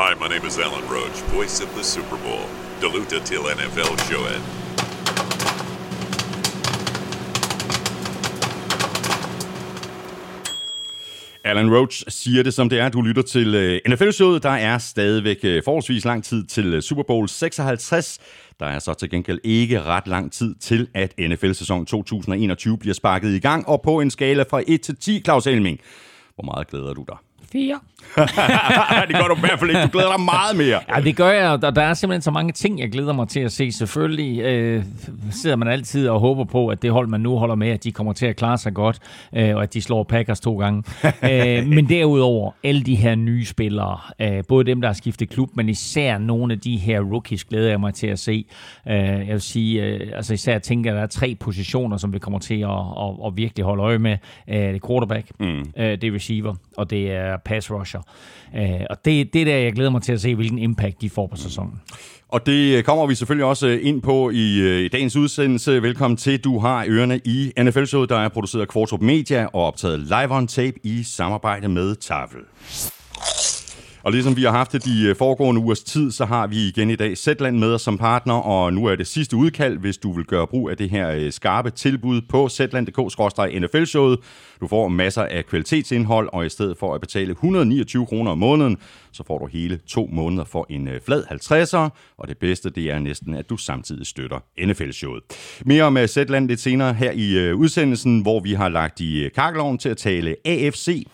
Hi, my name is Alan Roach, voice of the Super Bowl. Deluta till NFL showet. Alan Roach siger det, som det er. Du lytter til øh, NFL-showet. Der er stadigvæk øh, forholdsvis lang tid til øh, Super Bowl 56. Der er så til gengæld ikke ret lang tid til, at NFL-sæson 2021 bliver sparket i gang. Og på en skala fra 1 til 10, Claus Elming, hvor meget glæder du dig? Fire. det gør du i hvert fald ikke. Du glæder dig meget mere. Ja, det gør jeg, og der er simpelthen så mange ting, jeg glæder mig til at se. Selvfølgelig øh, sidder man altid og håber på, at det hold, man nu holder med, at de kommer til at klare sig godt, øh, og at de slår Packers to gange. øh, men derudover, alle de her nye spillere, øh, både dem, der har skiftet klub, men især nogle af de her rookies, glæder jeg mig til at se. Øh, jeg vil sige, øh, altså især tænker jeg, at der er tre positioner, som vi kommer til at, at, at virkelig holde øje med. Øh, det er quarterback, mm. øh, det er receiver, og det er pass rusher. Øh, og det, det er der, jeg glæder mig til at se, hvilken impact de får på sæsonen. Og det kommer vi selvfølgelig også øh, ind på i, øh, i dagens udsendelse. Velkommen til. Du har ørerne i NFL-showet, der er produceret af Kvartrup Media og optaget live on tape i samarbejde med Tafel. Og ligesom vi har haft det de øh, foregående ugers tid, så har vi igen i dag Zetland med os som partner, og nu er det sidste udkald, hvis du vil gøre brug af det her øh, skarpe tilbud på zland.dk-nfl-showet. Du får masser af kvalitetsindhold, og i stedet for at betale 129 kroner om måneden, så får du hele to måneder for en øh, flad 50'er, og det bedste det er næsten, at du samtidig støtter NFL-showet. Mere om Zetland lidt senere her i udsendelsen, hvor vi har lagt i kakkeloven til at tale AFC.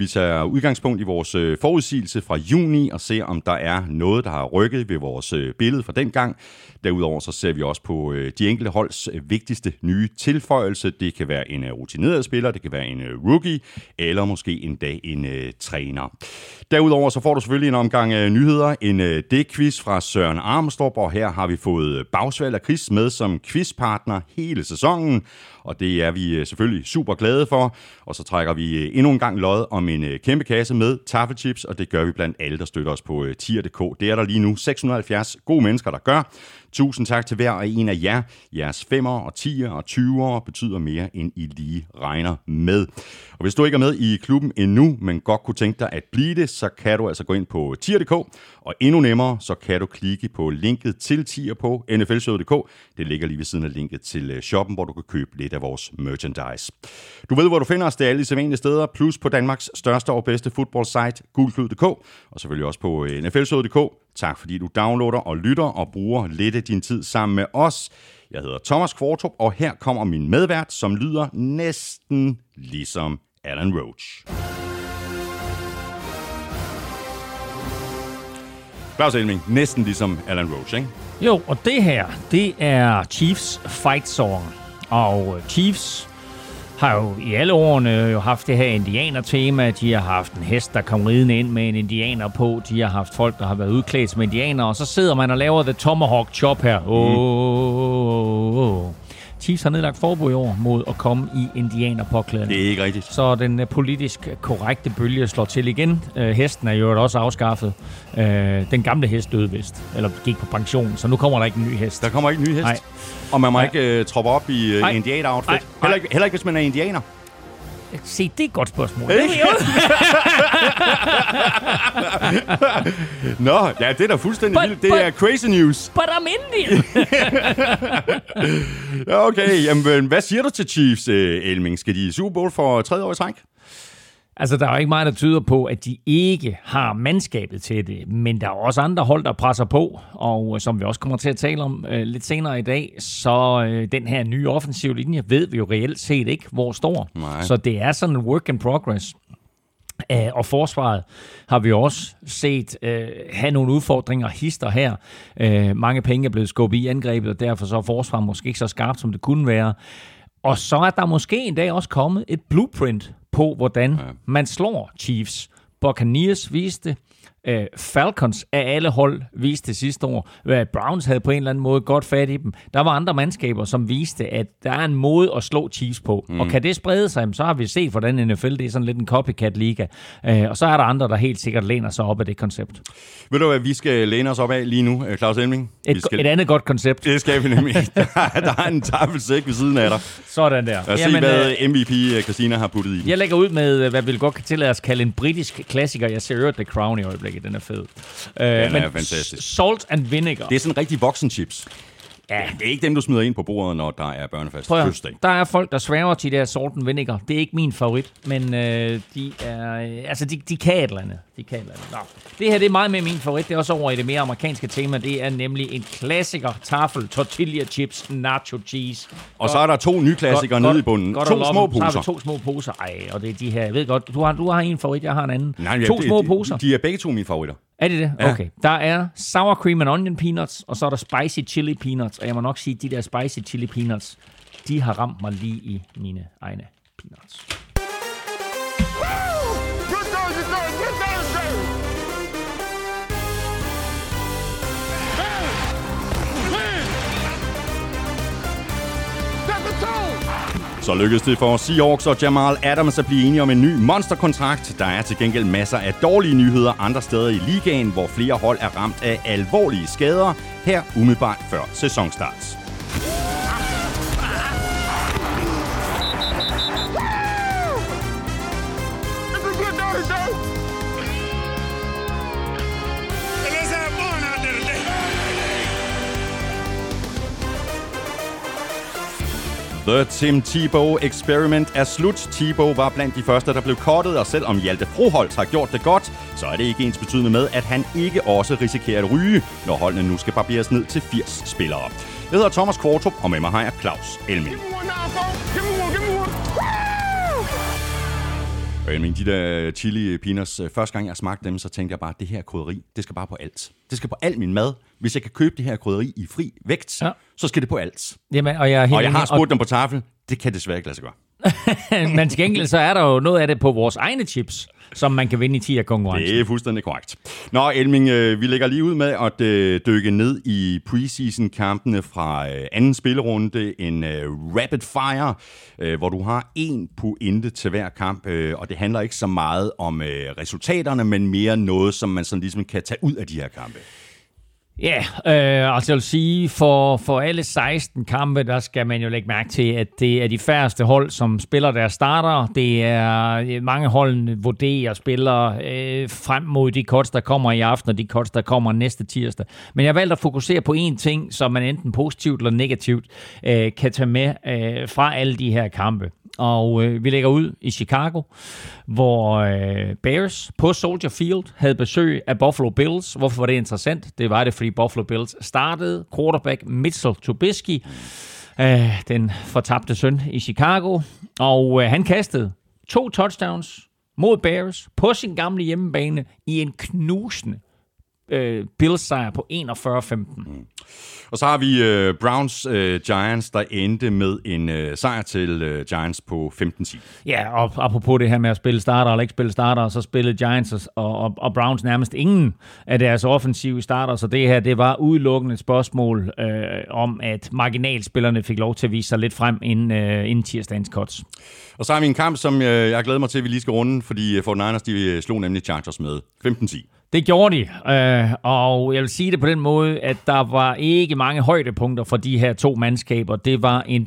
Vi tager udgangspunkt i vores øh, forudsigelse fra juni og ser, om der er noget, der har rykket ved vores øh, billede fra den gang. Derudover så ser vi også på øh, de enkelte holds vigtigste nye tilføjelse. Det kan være en rutineret spiller, det kan være en rookie, eller måske endda en træner. Derudover så får du selvfølgelig en omgang nyheder, en D-quiz fra Søren Armstrong, og her har vi fået Bagsvald og Chris med som quizpartner hele sæsonen og det er vi selvfølgelig super glade for. Og så trækker vi endnu en gang lod om en øh, kæmpe kasse med taffelchips, og det gør vi blandt alle, der støtter os på øh, tier.dk. Det er der lige nu 670 gode mennesker, der gør. Tusind tak til hver og en af jer. Jeres 5'er og 10'er og 20'er betyder mere, end I lige regner med. Og hvis du ikke er med i klubben endnu, men godt kunne tænke dig at blive det, så kan du altså gå ind på tier.dk, og endnu nemmere, så kan du klikke på linket til tier på nflshowet.dk. Det ligger lige ved siden af linket til øh, shoppen, hvor du kan købe lidt af vores merchandise. Du ved, hvor du finder os. Det er alle de sædvanlige steder, plus på Danmarks største og bedste fodboldsite, gulklud.dk, og selvfølgelig også på øh, nflshowet.dk. Tak fordi du downloader og lytter og bruger lidt af din tid sammen med os. Jeg hedder Thomas Kvartrup, og her kommer min medvært, som lyder næsten ligesom Alan Roach. Claus Elming, næsten ligesom Alan Roach, ikke? Jo, og det her, det er Chiefs fight song. Og øh, Chiefs har jo i alle årene jo haft det her indianer-tema. De har haft en hest, der kom ridende ind med en indianer på. De har haft folk, der har været udklædt som indianer. Og så sidder man og laver The Tomahawk Chop her. Åh, oh, oh, oh. Chiefs har nedlagt forbud i år mod at komme i indianerpåklædning. Det er ikke rigtigt. Så den uh, politisk korrekte bølge slår til igen. Uh, hesten er jo også afskaffet. Uh, den gamle hest døde vist, eller gik på pension, så nu kommer der ikke en ny hest. Der kommer ikke en ny hest. Nej. Og man må ja. ikke uh, troppe op i uh, indianer-outfit. Heller, ikke, heller ikke, hvis man er indianer. Se, det er et godt spørgsmål. Nå, ja, det er da fuldstændig vildt. Det but, er crazy news. But I'm Indian. ja, okay, jamen, hvad siger du til Chiefs, Elming? Skal de i Super Bowl for tredje år i træk? Altså, der er jo ikke meget, der tyder på, at de ikke har mandskabet til det, men der er også andre hold, der presser på, og øh, som vi også kommer til at tale om øh, lidt senere i dag, så øh, den her nye offensive linje ved vi jo reelt set ikke, hvor står. Nej. Så det er sådan en work in progress. Uh, og forsvaret har vi også set uh, have nogle udfordringer hister her. Uh, mange penge er blevet skubbet i angrebet, og derfor så er forsvaret måske ikke så skarpt, som det kunne være. Og så er der måske en dag også kommet et blueprint på, hvordan ja. man slår Chiefs. Buccaneers viste Uh, Falcons af alle hold viste sidste år. Uh, Browns havde på en eller anden måde godt fat i dem. Der var andre mandskaber, som viste, at der er en måde at slå Chiefs på. Mm. Og kan det sprede sig, så har vi set, hvordan NFL det er sådan lidt en copycat-liga. Uh, og så er der andre, der helt sikkert læner sig op af det koncept. Ved du hvad, vi skal læne os op af lige nu, Claus Elming? Et, skal... et andet godt koncept. Det skal vi nemlig. der, der er en taffelsæk ved siden af dig. Sådan der. Lad os se, hvad MVP Christina har puttet i. Jeg lægger ud med, hvad vi godt kan tillade os kalde en britisk klassiker. Jeg ser øvrigt The Crown i øjeblikket. Øjeblikket. Den er fed. Den er fantastisk. Salt and vinegar. Det er sådan rigtig voksenchips. Ja. Det er ikke dem, du smider ind på bordet, når der er børnefest. Prøv Fødselsdag. der er folk, der sværger til det her salt and vinegar. Det er ikke min favorit, men øh, de er, øh, altså de, de kan et eller andet. De kan et eller andet. Nå. Det her det er meget med min favorit. Det er også over i det mere amerikanske tema. Det er nemlig en klassiker. Tafel, tortilla chips, nacho cheese. Og så er der to nye klassikere nede i bunden. Godt to loppe. små Så har vi poser. to små poser. Ej, og det er de her. Jeg ved godt, du har, du har en favorit, jeg har en anden. Nej, to det- små de- poser. De er begge to mine favoritter. Er det det? Ja. Okay. Der er sour cream and onion peanuts, og så er der spicy chili peanuts. Og jeg må nok sige, at de der spicy chili peanuts, de har ramt mig lige i mine egne peanuts. Så lykkedes det for Seahawks og Jamal Adams at blive enige om en ny monsterkontrakt. Der er til gengæld masser af dårlige nyheder andre steder i ligaen, hvor flere hold er ramt af alvorlige skader, her umiddelbart før sæsonstart. The Tim Tebow Experiment er slut. Tebow var blandt de første, der blev kottet, og selvom Hjalte Froholt har gjort det godt, så er det ikke ens betydende med, at han ikke også risikerer at ryge, når holdene nu skal barberes ned til 80 spillere. Jeg hedder Thomas Kvartrup, og med mig har jeg Claus Elming. Elming, de der chili peanuts, øh, første gang jeg smagte dem, så tænkte jeg bare, at det her krydderi, det skal bare på alt. Det skal på al min mad. Hvis jeg kan købe det her krydderi i fri vægt, Ja. så skal det på alt. Jamen, og jeg helt Og jeg har spurgt dem på tafel. Det kan desværre ikke lade sig gøre. Men til gengæld, så er der jo noget af det på vores egne chips, som man kan vinde i 10 af konkurrencen. Det er fuldstændig korrekt. Nå, Elming, øh, vi lægger lige ud med at øh, dykke ned i preseason-kampene fra øh, anden spillerunde. En rapid fire, hvor du har en pointe til hver kamp. Og det handler ikke så meget om resultaterne, men mere noget, som man sådan ligesom kan tage ud af de her kampe. Ja, øh, altså jeg vil sige, for, for alle 16 kampe, der skal man jo lægge mærke til, at det er de færreste hold, som spiller deres starter. Det er øh, mange hold vurderer spillere øh, frem mod de cuts, der kommer i aften, og de cuts, der kommer næste tirsdag. Men jeg valgte at fokusere på én ting, som man enten positivt eller negativt øh, kan tage med øh, fra alle de her kampe. Og øh, vi lægger ud i Chicago, hvor øh, Bears på Soldier Field havde besøg af Buffalo Bills. Hvorfor var det interessant? Det var det, fordi Buffalo Bills startede quarterback Mitchell Trubisky, øh, den fortabte søn i Chicago. Og øh, han kastede to touchdowns mod Bears på sin gamle hjemmebane i en knusende øh, Bills sejr på 41-15. Og så har vi øh, Browns øh, Giants, der endte med en øh, sejr til øh, Giants på 15-10. Ja, og apropos det her med at spille starter eller ikke spille starter, så spillede Giants og, og, og Browns nærmest ingen af deres offensive starter, så det her, det var udelukkende et spørgsmål øh, om, at marginalspillerne fik lov til at vise sig lidt frem inden, øh, inden tirsdagens cuts. Og så har vi en kamp, som øh, jeg glæder mig til, at vi lige skal runde, fordi øh, 49ers de øh, slog nemlig Chargers med 15-10. Det gjorde de, øh, og jeg vil sige det på den måde, at der var ikke mange højdepunkter for de her to mandskaber. Det var en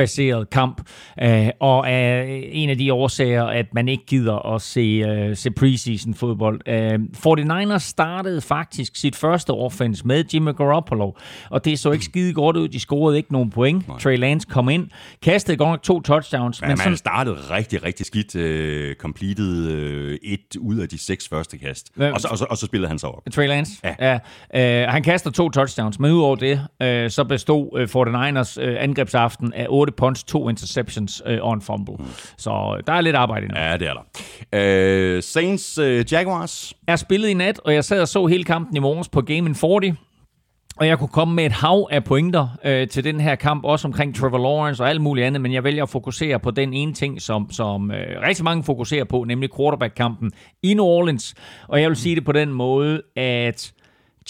punt-baseret kamp, øh, og er en af de årsager, at man ikke gider at se, øh, se preseason fodbold. Øh, 49ers startede faktisk sit første offense med Jimmy Garoppolo, og det så ikke skide godt ud. De scorede ikke nogen point. Nej. Trey Lance kom ind, kastede godt nok to touchdowns, Men, men man sådan, startede rigtig, rigtig skidt. Øh, completed øh, et ud af de seks første kast. Hvem? Og så, og, så, og så spillede han sig op. Trey Lance? Ja. ja. Uh, han kaster to touchdowns, men udover det, uh, så bestod uh, 49ers uh, angrebsaften af otte punts, to interceptions uh, og en fumble. Mm. Så uh, der er lidt arbejde endnu. Ja, det er der. Øh, Saints øh, Jaguars. Er spillet i nat, og jeg sad og så hele kampen i morges på Game 40. Og jeg kunne komme med et hav af pointer øh, til den her kamp, også omkring Trevor Lawrence og alt muligt andet, men jeg vælger at fokusere på den ene ting, som, som øh, rigtig mange fokuserer på, nemlig quarterback-kampen i New Orleans. Og jeg vil sige det på den måde, at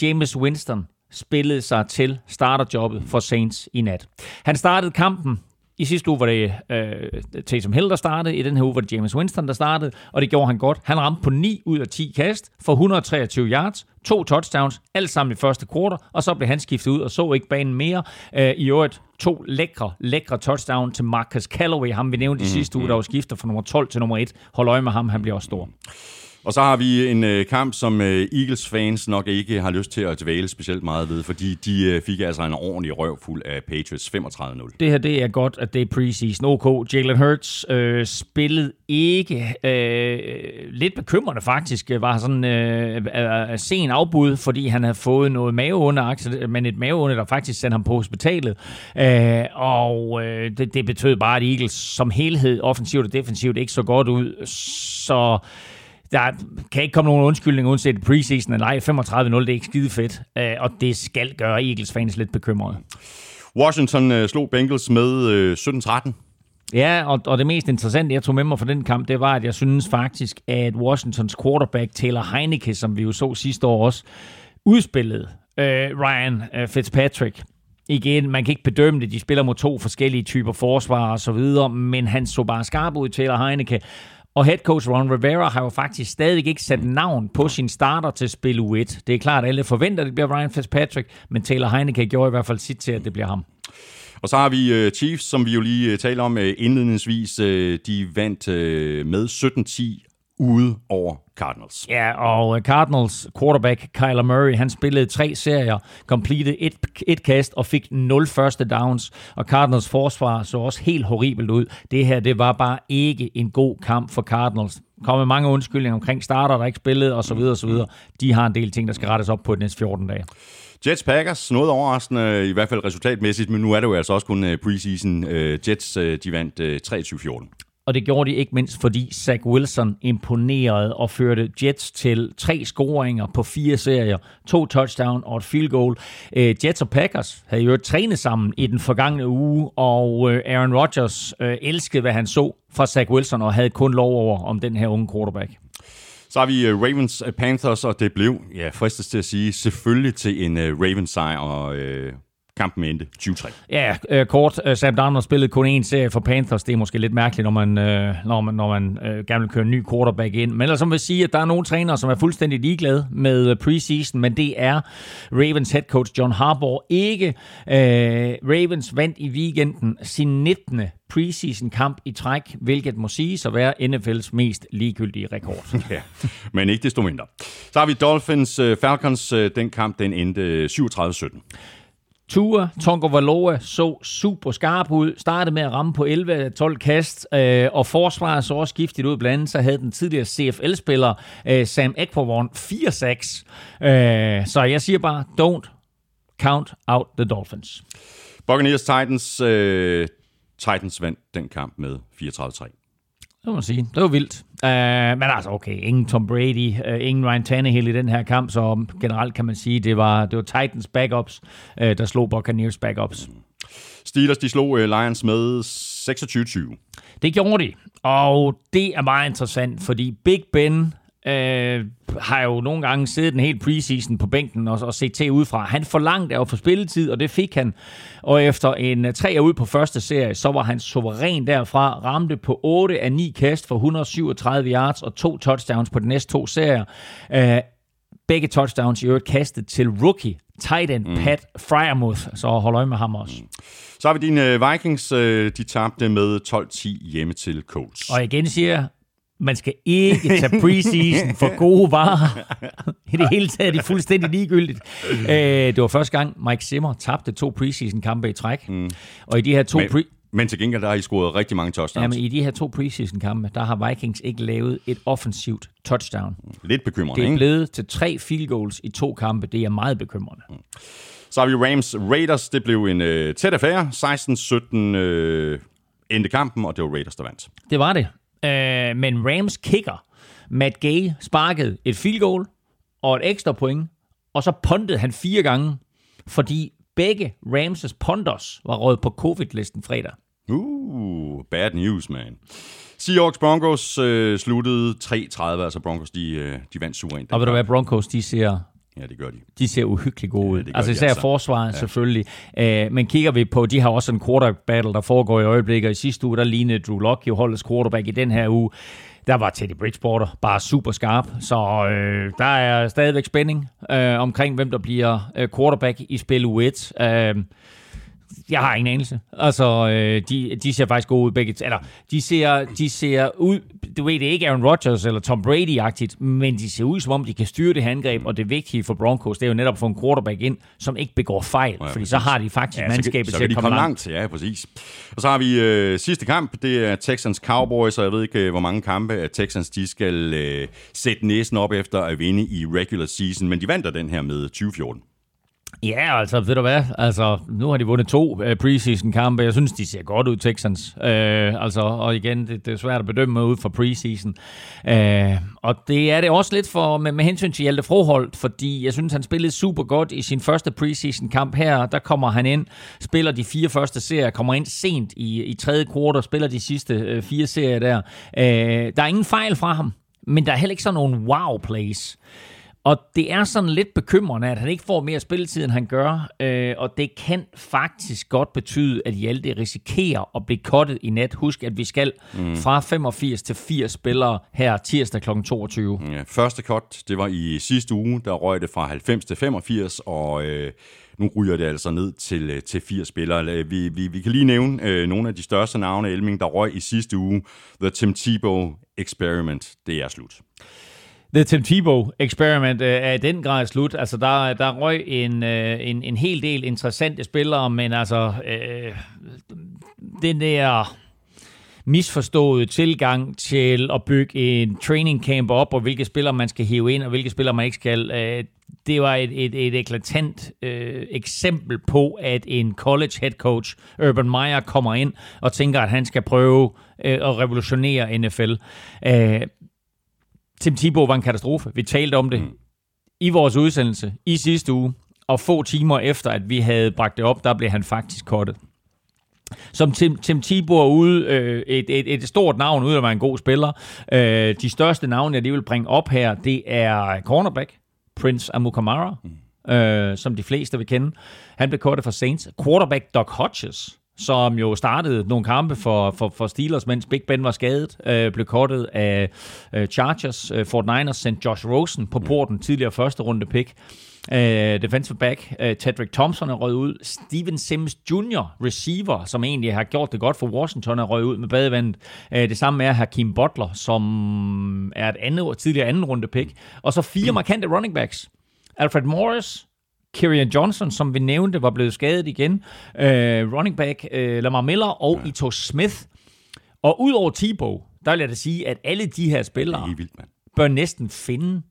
James Winston spillede sig til starterjobbet for Saints i nat. Han startede kampen i sidste uge var det øh, Taysom Hill, der startede. I den her uge var det James Winston, der startede. Og det gjorde han godt. Han ramte på 9 ud af 10 kast for 123 yards. To touchdowns, alt sammen i første kvartal. Og så blev han skiftet ud og så ikke banen mere. Øh, I øvrigt to lækre, lækre touchdown til Marcus Callaway. Ham vi nævnte i sidste uge, der var skifter fra nummer 12 til nummer 1. Hold øje med ham, han bliver også stor. Og så har vi en øh, kamp, som øh, Eagles-fans nok ikke har lyst til at dvæle specielt meget ved, fordi de øh, fik altså en ordentlig røv fuld af Patriots 35-0. Det her, det er godt, at det er preseason. OK, Jalen Hurts øh, spillede ikke øh, lidt bekymrende faktisk. Øh, var sådan øh, øh, sen afbud, fordi han havde fået noget maveunde, men et maveunde, der faktisk sendte ham på hospitalet. Øh, og øh, det, det betød bare, at Eagles som helhed, offensivt og defensivt, ikke så godt ud. Så der kan ikke komme nogen undskyldning uanset preseason eller ej. 35-0, det er ikke skide fedt, øh, og det skal gøre Eagles fans lidt bekymrede. Washington øh, slog Bengals med øh, 17-13. Ja, og, og det mest interessante, jeg tog med mig fra den kamp, det var, at jeg synes faktisk, at Washingtons quarterback Taylor Heineke, som vi jo så sidste år også, udspillede øh, Ryan øh, Fitzpatrick. Igen, man kan ikke bedømme det. De spiller mod to forskellige typer forsvar og så videre, men han så bare skarp ud, Taylor Heineke. Og head coach Ron Rivera har jo faktisk stadig ikke sat navn på sin starter til spil U1. Det er klart, at alle forventer, at det bliver Ryan Fitzpatrick, men Taylor Heineke gjorde i hvert fald sit til, at det bliver ham. Og så har vi uh, Chiefs, som vi jo lige uh, taler om uh, indledningsvis. Uh, de vandt uh, med 17-10 ude over Cardinals. Ja, og øh, Cardinals quarterback Kyler Murray, han spillede tre serier, completed et, et kast og fik 0 første downs, og Cardinals forsvar så også helt horribelt ud. Det her, det var bare ikke en god kamp for Cardinals. Kom med mange undskyldninger omkring starter, der ikke spillede, og så videre, og så videre. De har en del ting, der skal rettes op på de næste 14 dage. Jets Packers, noget overraskende, i hvert fald resultatmæssigt, men nu er det jo altså også kun øh, preseason. Øh, Jets, de vandt 23-14 og det gjorde de ikke mindst, fordi Zach Wilson imponerede og førte Jets til tre scoringer på fire serier, to touchdown og et field goal. Øh, Jets og Packers havde jo trænet sammen i den forgangne uge, og øh, Aaron Rodgers øh, elskede, hvad han så fra Zach Wilson, og havde kun lov over om den her unge quarterback. Så har vi Ravens Panthers, og det blev, ja, fristes til at sige, selvfølgelig til en Ravens sejr, og kampen endte 20-3. Ja, øh, kort. Øh, Sam Darnold spillede kun én serie for Panthers. Det er måske lidt mærkeligt, når man, øh, når man, når man øh, gerne vil køre en ny quarterback ind. Men som vil sige, at der er nogle trænere, som er fuldstændig ligeglade med øh, preseason, men det er Ravens head coach John Harbaugh ikke. Øh, Ravens vandt i weekenden sin 19 preseason kamp i træk, hvilket må sige at være NFL's mest ligegyldige rekord. ja, men ikke desto mindre. Så har vi Dolphins uh, Falcons. Uh, den kamp den endte 37-17. Tua Tonko Valoa så super skarp ud, startede med at ramme på 11-12 kast, øh, og forsvaret så også skiftet ud. Blandt andet så havde den tidligere CFL-spiller øh, Sam Ekpovorn 4-6. Øh, så jeg siger bare, don't count out the Dolphins. Buccaneers Titans, øh, Titans vandt den kamp med 34-3. Det må man sige. Det var vildt. Uh, men altså, okay, ingen Tom Brady, uh, ingen Ryan Tannehill i den her kamp, så generelt kan man sige, det var, det var Titans backups, uh, der slog Buccaneers backups. Steelers, de slog uh, Lions med 26-20. Det gjorde de, og det er meget interessant, fordi Big Ben øh, har jo nogle gange siddet en helt preseason på bænken og, og set til udefra. Han forlangte at få spilletid, og det fik han. Og efter en uh, tre ud på første serie, så var han suveræn derfra. Ramte på 8 af 9 kast for 137 yards og to touchdowns på de næste to serier. Uh, begge touchdowns i øvrigt kastet til rookie tight end mm. Pat Fryermuth, så hold øje med ham også. Mm. Så har vi dine Vikings, de tabte med 12-10 hjemme til Colts. Og igen siger man skal ikke tage preseason for gode varer. I det hele taget er det fuldstændig ligegyldigt. Øh, det var første gang, Mike Zimmer tabte to preseason-kampe i træk. Mm. Og i de her to men, pre- men til gengæld, der har I scoret rigtig mange touchdowns. Ja, men i de her to preseason-kampe, der har Vikings ikke lavet et offensivt touchdown. Lidt bekymrende, Det er ikke? blevet til tre field goals i to kampe. Det er meget bekymrende. Mm. Så har vi Rams Raiders. Det blev en øh, tæt affære. 16-17 øh, endte kampen, og det var Raiders, der vandt. Det var det. Øh, men Rams kicker, Matt Gay, sparkede et field goal og et ekstra point, og så puntede han fire gange, fordi begge Rams' punters var råd på covid-listen fredag. Uh, bad news, man. Seahawks Broncos øh, sluttede 3-30, altså Broncos, de, øh, de vandt suverænt. Og ved du hvad, Broncos, de ser Ja, det gør de. De ser uhyggeligt gode ud. Ja, altså især altså. forsvaret ja. selvfølgelig. Uh, men kigger vi på, de har også en quarterback battle, der foregår i øjeblikket. I sidste uge, der lignede Drew Lock jo holdets quarterback i den her uge. Der var Teddy Bridgewater bare super skarp, så øh, der er stadigvæk spænding øh, omkring, hvem der bliver øh, quarterback i spil U1. Øh, Jeg har ingen anelse. Altså, øh, de, de ser faktisk gode ud begge. Eller, de ser, de ser ud, du ved, det er ikke Aaron Rodgers eller Tom Brady-agtigt, men de ser ud, som om de kan styre det her angreb, og det vigtige for Broncos, det er jo netop at få en quarterback ind, som ikke begår fejl, ja, fordi så har de faktisk ja, mandskabet så kan, til at komme langt. langt. Ja, præcis. Og så har vi øh, sidste kamp, det er Texans Cowboys, og jeg ved ikke, øh, hvor mange kampe at Texans de skal øh, sætte næsen op efter at vinde i regular season, men de vandt den her med 2014. Ja, altså, ved du hvad? Altså, nu har de vundet to uh, preseason-kampe. Jeg synes, de ser godt ud, Texans. Uh, altså, og igen, det, det er svært at bedømme ud fra preseason. Uh, og det er det også lidt for, med, med hensyn til Hjalte Froholt, fordi jeg synes, han spillede super godt i sin første preseason-kamp her. Der kommer han ind, spiller de fire første serier, kommer ind sent i, i tredje kvartal, spiller de sidste øh, fire serier der. Øh, der er ingen fejl fra ham, men der er heller ikke sådan nogle wow-plays. Og det er sådan lidt bekymrende, at han ikke får mere spilletid, end han gør. Øh, og det kan faktisk godt betyde, at Hjalte risikerer at blive kottet i nat. Husk, at vi skal mm. fra 85 til 80 spillere her tirsdag kl. 22. Ja, første cut, det var i sidste uge. Der røg det fra 90 til 85, og... Øh nu ryger det altså ned til, øh, til 80 spillere. Vi, vi, vi kan lige nævne øh, nogle af de største navne, Elming, der røg i sidste uge. The Tim Tebow Experiment, det er slut. The Tim Tebow experiment øh, er i den grad slut. Altså, der, der røg en, øh, en, en hel del interessante spillere, men altså, øh, den der misforståede tilgang til at bygge en training camp op, og hvilke spillere man skal hive ind, og hvilke spillere man ikke skal, øh, det var et, et, et eklatant øh, eksempel på, at en college head coach, Urban Meyer, kommer ind og tænker, at han skal prøve øh, at revolutionere NFL. Øh, Tim Thibault var en katastrofe. Vi talte om det mm. i vores udsendelse i sidste uge, og få timer efter, at vi havde bragt det op, der blev han faktisk kottet. Som Tim, Tim Thibault ude, øh, et, et, et stort navn, ud af at være en god spiller. Øh, de største navne, jeg lige vil bringe op her, det er cornerback, Prince Amukamara, mm. øh, som de fleste vil kende. Han blev kortet for Saints. Quarterback Doc Hodges, som jo startede nogle kampe for, for, for Steelers, mens Big Ben var skadet, øh, blev kortet af øh, Chargers. Øh, Fort Niners sendte Josh Rosen på porten, tidligere første runde pick. Uh, defensive back uh, Tedrick Thompson er røget ud. Steven Sims Jr., receiver, som egentlig har gjort det godt for Washington, er røget ud med badevandet. Uh, det samme er Hakim Butler, som er et andet, tidligere anden runde pick. Og så fire markante running backs. Alfred Morris, Kieran Johnson, som vi nævnte, var blevet skadet igen. Uh, running back uh, Lamar Miller og ja. Ito Smith. Og udover Tebow, der vil jeg da sige, at alle de her spillere det er vildt, man. bør næsten finde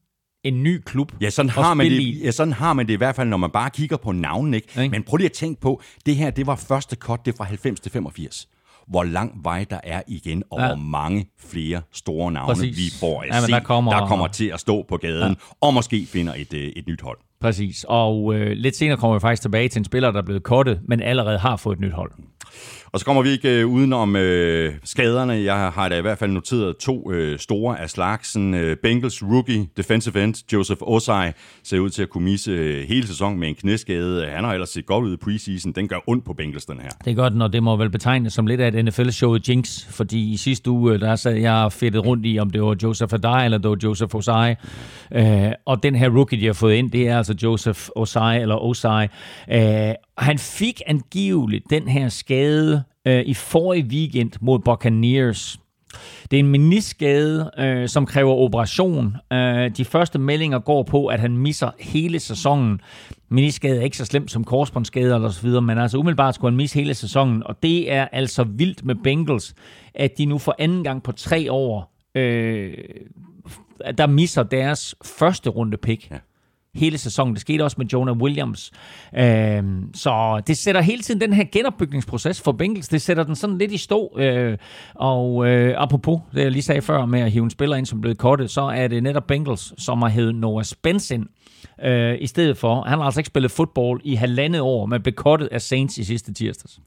en ny klub. Ja, sådan har, man det, ja, sådan har man det i hvert fald, når man bare kigger på navnen. Ikke? ikke? Men prøv lige at tænke på, det her det var første cut, det fra 90 til 85 hvor lang vej der er igen, og ja. hvor mange flere store navne Præcis. vi får at ja, se, der kommer, der kommer til at stå på gaden, ja. og måske finder et, øh, et nyt hold. Præcis, og øh, lidt senere kommer vi faktisk tilbage til en spiller, der er blevet kottet, men allerede har fået et nyt hold. Og så kommer vi ikke øh, udenom øh, skaderne. Jeg har da i hvert fald noteret to øh, store af slagsen. Øh, Bengals rookie defensive end Joseph Osai ser ud til at kunne misse øh, hele sæsonen med en knæskade. Han har ellers set godt ud i preseason. Den gør ondt på Bengals, den her. Det er godt, når det må vel betegnes som lidt af et NFL-show Jinx, fordi i sidste uge, der sad jeg fedtet rundt i, om det var Joseph Adai eller det var Joseph Osai. Øh, og den her rookie, de har fået ind, det er altså Altså Joseph Osai eller Osai. Øh, han fik angiveligt den her skade øh, i forrige weekend mod Buccaneers. Det er en meniskade, øh, som kræver operation. Øh, de første meldinger går på, at han misser hele sæsonen. Meniskade er ikke så slemt som korsbåndsskade eller så videre, men altså umiddelbart skulle han misse hele sæsonen. Og det er altså vildt med Bengals, at de nu for anden gang på tre år, øh, der misser deres første runde pick. Ja hele sæsonen. Det skete også med Jonah Williams. Øh, så det sætter hele tiden den her genopbygningsproces for Bengals, det sætter den sådan lidt i stå. Øh, og øh, apropos det, jeg lige sagde før med at hive en spiller ind, som blev kortet, så er det netop Bengals, som har hævet Noah Spence ind øh, i stedet for. Han har altså ikke spillet fodbold i halvandet år, men blev kortet af Saints i sidste tirsdags.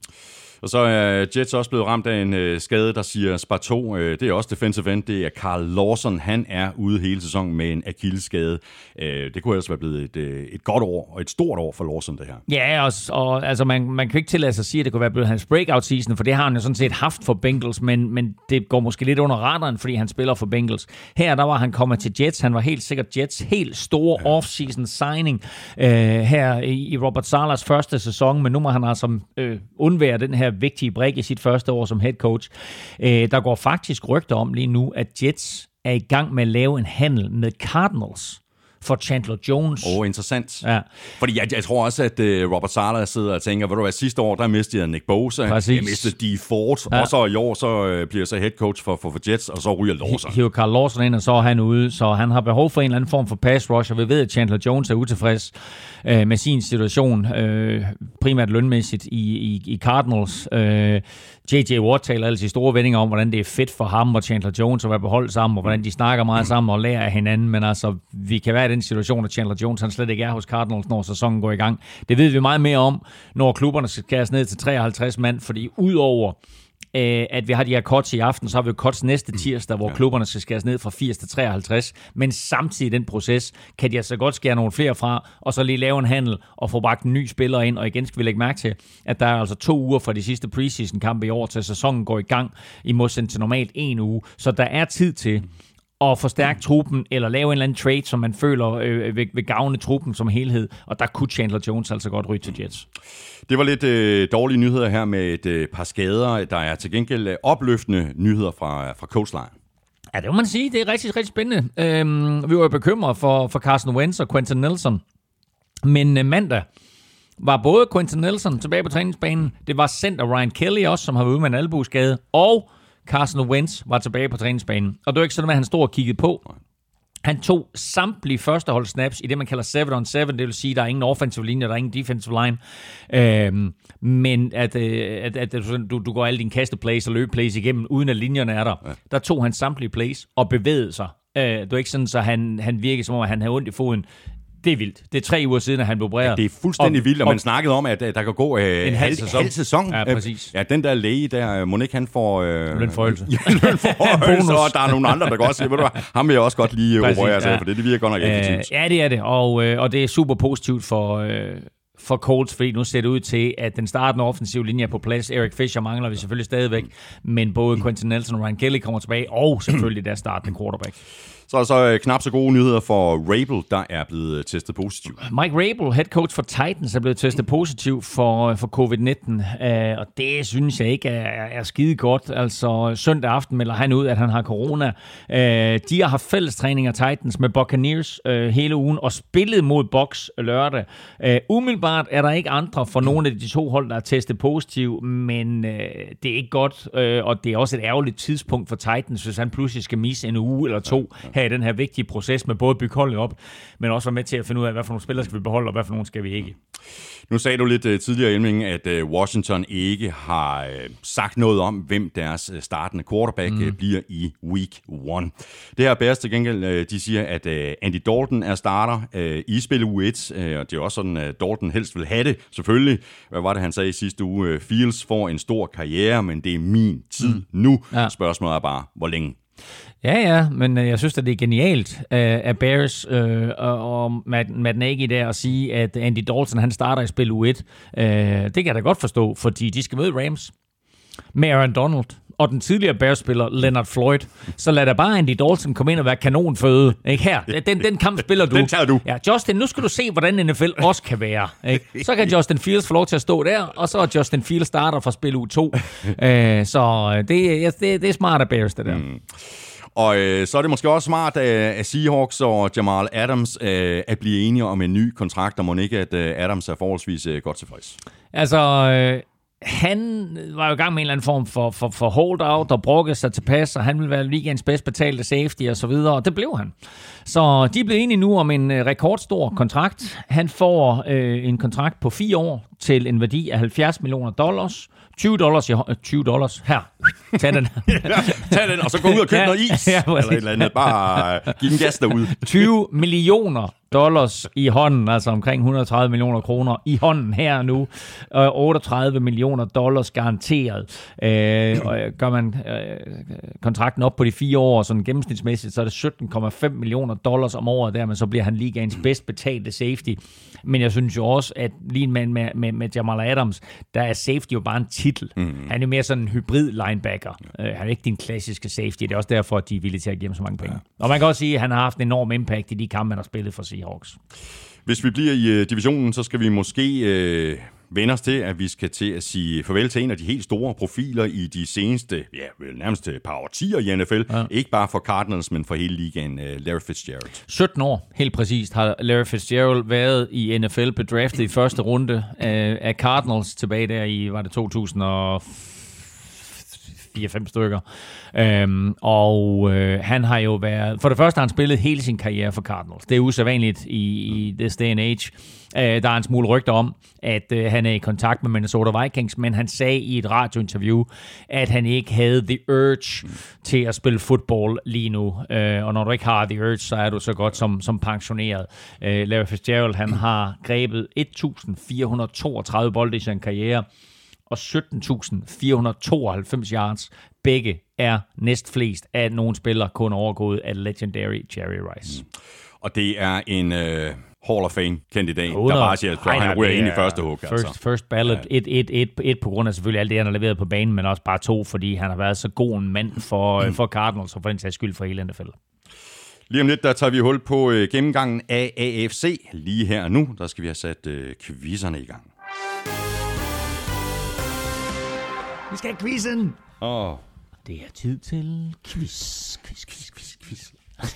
Og så er Jets også blevet ramt af en øh, skade, der siger Sparto. Øh, det er også defensive end. Det er Carl Lawson. Han er ude hele sæsonen med en akilleskade. Øh, det kunne ellers være blevet et, øh, et godt år og et stort år for Lawson, det her. Ja, og, og altså, man, man kan ikke tillade sig at sige, at det kunne være blevet hans breakout season, for det har han jo sådan set haft for Bengals, men, men det går måske lidt under radaren, fordi han spiller for Bengals. Her der var han kommet til Jets. Han var helt sikkert Jets helt store ja. off-season signing øh, her i, i Robert Salas første sæson, men nu må han altså øh, undvære den her vigtige brik i sit første år som head coach. Øh, der går faktisk rygter om lige nu, at Jets er i gang med at lave en handel med Cardinals for Chandler Jones. Åh, oh, interessant. Ja. Fordi jeg, jeg tror også, at uh, Robert Sala sidder og tænker, ved du hvad, sidste år, der mistede jeg Nick Bosa, Præcis. jeg mistede Dee Ford, ja. og så i år, så uh, bliver jeg så head coach for, for, for Jets, og så ryger Lawson. Hiver Carl Lawson ind, og så er han ude, så han har behov for en eller anden form for pass rush, og vi ved, at Chandler Jones er utilfreds uh, med sin situation, uh, primært lønmæssigt i, i, i Cardinals. Uh, J.J. Watt taler altid store vendinger om, hvordan det er fedt for ham og Chandler Jones at være beholdt sammen, og hvordan de snakker meget sammen og lærer af hinanden. Men altså, vi kan være i den situation, at Chandler Jones han slet ikke er hos Cardinals, når sæsonen går i gang. Det ved vi meget mere om, når klubberne skal skæres ned til 53 mand, fordi udover øh, at vi har de her cuts i aften, så har vi jo cuts næste tirsdag, hvor ja. klubberne skal skæres ned fra 80 til 53. Men samtidig i den proces kan de altså godt skære nogle flere fra, og så lige lave en handel og få bragt en ny spiller ind. Og igen skal vi lægge mærke til, at der er altså to uger fra de sidste preseason-kampe i år, til sæsonen går i gang, i modsætning til normalt en uge. Så der er tid til at forstærke truppen, eller lave en eller anden trade, som man føler øh, vil, vil gavne truppen som helhed. Og der kunne Chandler Jones altså godt ryge til Jets. Det var lidt øh, dårlige nyheder her med et øh, par skader. Der er til gengæld øh, opløftende nyheder fra, fra coastline. Ja, det må man sige. Det er rigtig, rigtig spændende. Øhm, vi var jo bekymret for, for Carson Wentz og Quentin Nelson. Men øh, mandag var både Quentin Nelson tilbage på træningsbanen, det var center Ryan Kelly også, som har været ude med en albueskade, og Carson Wentz var tilbage på træningsbanen. Og det var ikke sådan, at han stod og kiggede på. Han tog samtlige førstehold snaps i det, man kalder 7 on 7, det vil sige, der er ingen offensive linje, der er ingen defensive line. Øhm, men at, øh, at, at, at du, du går alle dine kasteplays og løbeplays igennem, uden at linjerne er der. Ja. Der tog han samtlige plays og bevægede sig. Øh, det var ikke sådan, så han, han virkede som om, at han havde ondt i foden det er vildt. Det er tre uger siden, at han blev opereret. Ja, det er fuldstændig og, vildt, og man snakkede om, at der kan gå øh, en halv sæson. Halv sæson. Ja, præcis. Ja, den der læge der, må ikke han får... Øh, lønforhøjelse. Ja, lønforhøjelse, og der er nogle andre, der også sige, ved du hvad, ham vil jeg også godt lige operere sig, ja. for det, det virker godt nok effektivt. ja, det er det, og, øh, og det er super positivt for... Øh, for Colts, fordi nu ser det ud til, at den startende offensive linje er på plads. Eric Fisher mangler vi selvfølgelig stadigvæk, men både Quentin Nelson og Ryan Kelly kommer tilbage, og selvfølgelig der startende quarterback. Så er der så øh, knap så gode nyheder for Rabel, der er blevet øh, testet positiv. Mike Rabel, head coach for Titans, er blevet testet positiv for, øh, for covid-19, og det synes jeg ikke er, er skide godt. Altså søndag aften melder han ud, at han har corona. De har haft fælles træning af Titans med Buccaneers hele ugen og spillet mod Box lørdag. Umiddelbart er der ikke andre for nogle af de to hold, der er testet positiv, men det er ikke godt, og det er også et ærgerligt tidspunkt for Titans, hvis han pludselig skal misse en uge eller to have den her vigtige proces med både at bygge holdet op, men også være med til at finde ud af, hvad for nogle spillere skal vi beholde, og hvad for nogle skal vi ikke. Nu sagde du lidt uh, tidligere, Elming, at uh, Washington ikke har uh, sagt noget om, hvem deres uh, startende quarterback mm. uh, bliver i week 1. Det her Bears til gengæld, uh, de siger, at uh, Andy Dalton er starter uh, i spil u 1, uh, og det er også sådan, at Dalton helst vil have det, selvfølgelig. Hvad var det, han sagde i sidste uge? Fields får en stor karriere, men det er min tid mm. nu. Ja. Spørgsmålet er bare, hvor længe Ja, ja, men øh, jeg synes, at det er genialt uh, af Bears uh, og Matt, Matt Nagy der at sige, at Andy Dalton han starter i spil U1. Uh, det kan jeg da godt forstå, fordi de skal møde Rams med Aaron Donald og den tidligere Bears-spiller Leonard Floyd. Så lad da bare Andy Dalton komme ind og være kanonføde. Ikke her? Den, den kamp spiller du. Den tager du. Ja, Justin, nu skal du se, hvordan NFL også kan være. Ikke? Så kan Justin Fields få lov til at stå der, og så er Justin Fields starter fra spil U2. uh, så det, det, det er smart af Bears, det der. Mm. Og øh, så er det måske også smart øh, af Seahawks og Jamal Adams øh, at blive enige om en ny kontrakt, og må ikke, at øh, Adams er forholdsvis øh, godt tilfreds. Altså, øh, han var jo i gang med en eller anden form for, for, for holdout og bruggede sig tilpas, og han ville være ligaens bedst betalte safety og så videre, og det blev han. Så de blev enige nu om en øh, rekordstor kontrakt. Han får øh, en kontrakt på fire år, til en værdi af 70 millioner dollars. 20 dollars, i, 20 dollars her. Tag den. Tag den, og så gå ud og køb Ja, noget is. ja, eller et eller andet. Bare uh, giv den gas derude. 20 millioner dollars i hånden, altså omkring 130 millioner kroner i hånden her nu. Og 38 millioner dollars garanteret. Øh, og gør man øh, kontrakten op på de fire år, sådan gennemsnitsmæssigt, så er det 17,5 millioner dollars om året der, men så bliver han ligaens bedst betalte safety. Men jeg synes jo også, at lige med, med, med, med Jamal Adams, der er safety jo bare en titel. Mm. Han er mere sådan en hybrid linebacker. Ja. Uh, han er ikke din klassiske safety. Det er også derfor, at de er villige til at give ham så mange penge. Ja. Og man kan også sige, at han har haft en enorm impact i de kampe, han har spillet for Seahawks. Hvis vi bliver i uh, divisionen, så skal vi måske uh, vende os til, at vi skal til at sige farvel til en af de helt store profiler i de seneste, ja, vel nærmest par årtier i NFL. Ja. Ikke bare for Cardinals, men for hele ligaen, uh, Larry Fitzgerald. 17 år, helt præcist, har Larry Fitzgerald været i NFL, bedraftet i første runde af, af Cardinals tilbage der i, var det 2000 og 4-5 stykker. Øhm, og øh, han har jo været... For det første har han spillet hele sin karriere for Cardinals. Det er usædvanligt i, i this day and age. Øh, der er en smule rygter om, at øh, han er i kontakt med Minnesota Vikings, men han sagde i et radiointerview, at han ikke havde the urge til at spille fodbold lige nu. Øh, og når du ikke har the urge, så er du så godt som, som pensioneret. Øh, Larry Fitzgerald, han har grebet 1.432 bolde i sin karriere, og 17.492 yards. Begge er næstflest af nogen spiller, kun overgået af legendary Jerry Rice. Og det er en uh, Hall of Fame-kandidat, der bare siger, at han ryger ind i første hug. First, altså. first ballot. Ja. Et, et, et, et på grund af selvfølgelig alt det, han har leveret på banen, men også bare to, fordi han har været så god en mand for, mm. for Cardinals, og for den sags skyld for hele NFL. Lige om lidt, der tager vi hul på uh, gennemgangen af AFC. Lige her nu, der skal vi have sat uh, quizzerne i gang. Vi skal have quizzen! Åh, oh. Det er tid til quiz, quiz, quiz, quiz, quiz.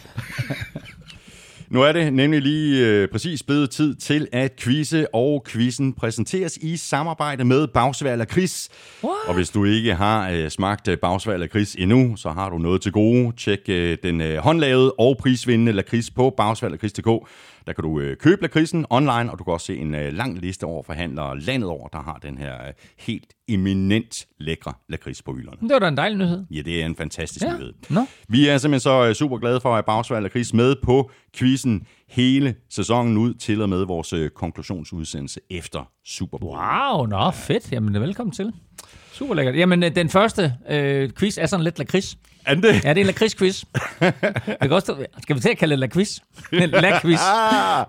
Nu er det nemlig lige øh, præcis blevet tid til at quizze, og quizzen præsenteres i samarbejde med Bagsvær Chris. Og hvis du ikke har øh, smagt øh, Bagsvær Chris endnu, så har du noget til gode. Tjek øh, den øh, håndlavede og prisvindende lakrids på bagsværlakrids.dk. Der kan du øh, købe lakridsen online, og du kan også se en øh, lang liste over forhandlere landet over, der har den her øh, helt eminent lækre lakrids på hylderne. Det var da en dejlig nyhed. Ja, det er en fantastisk Ja. nyhed. Nå. Vi er simpelthen så øh, super glade for at Bagsvær Lakrids med på quizzen hele sæsonen ud til og med vores øh, konklusionsudsendelse efter Super Bowl. Wow, nå, fedt. Jamen, velkommen til. Super lækkert. Jamen, den første øh, quiz er sådan lidt lakrids. Er det? Ja, det er en lakrids-quiz. Kan også, skal vi til at kalde det lakrids?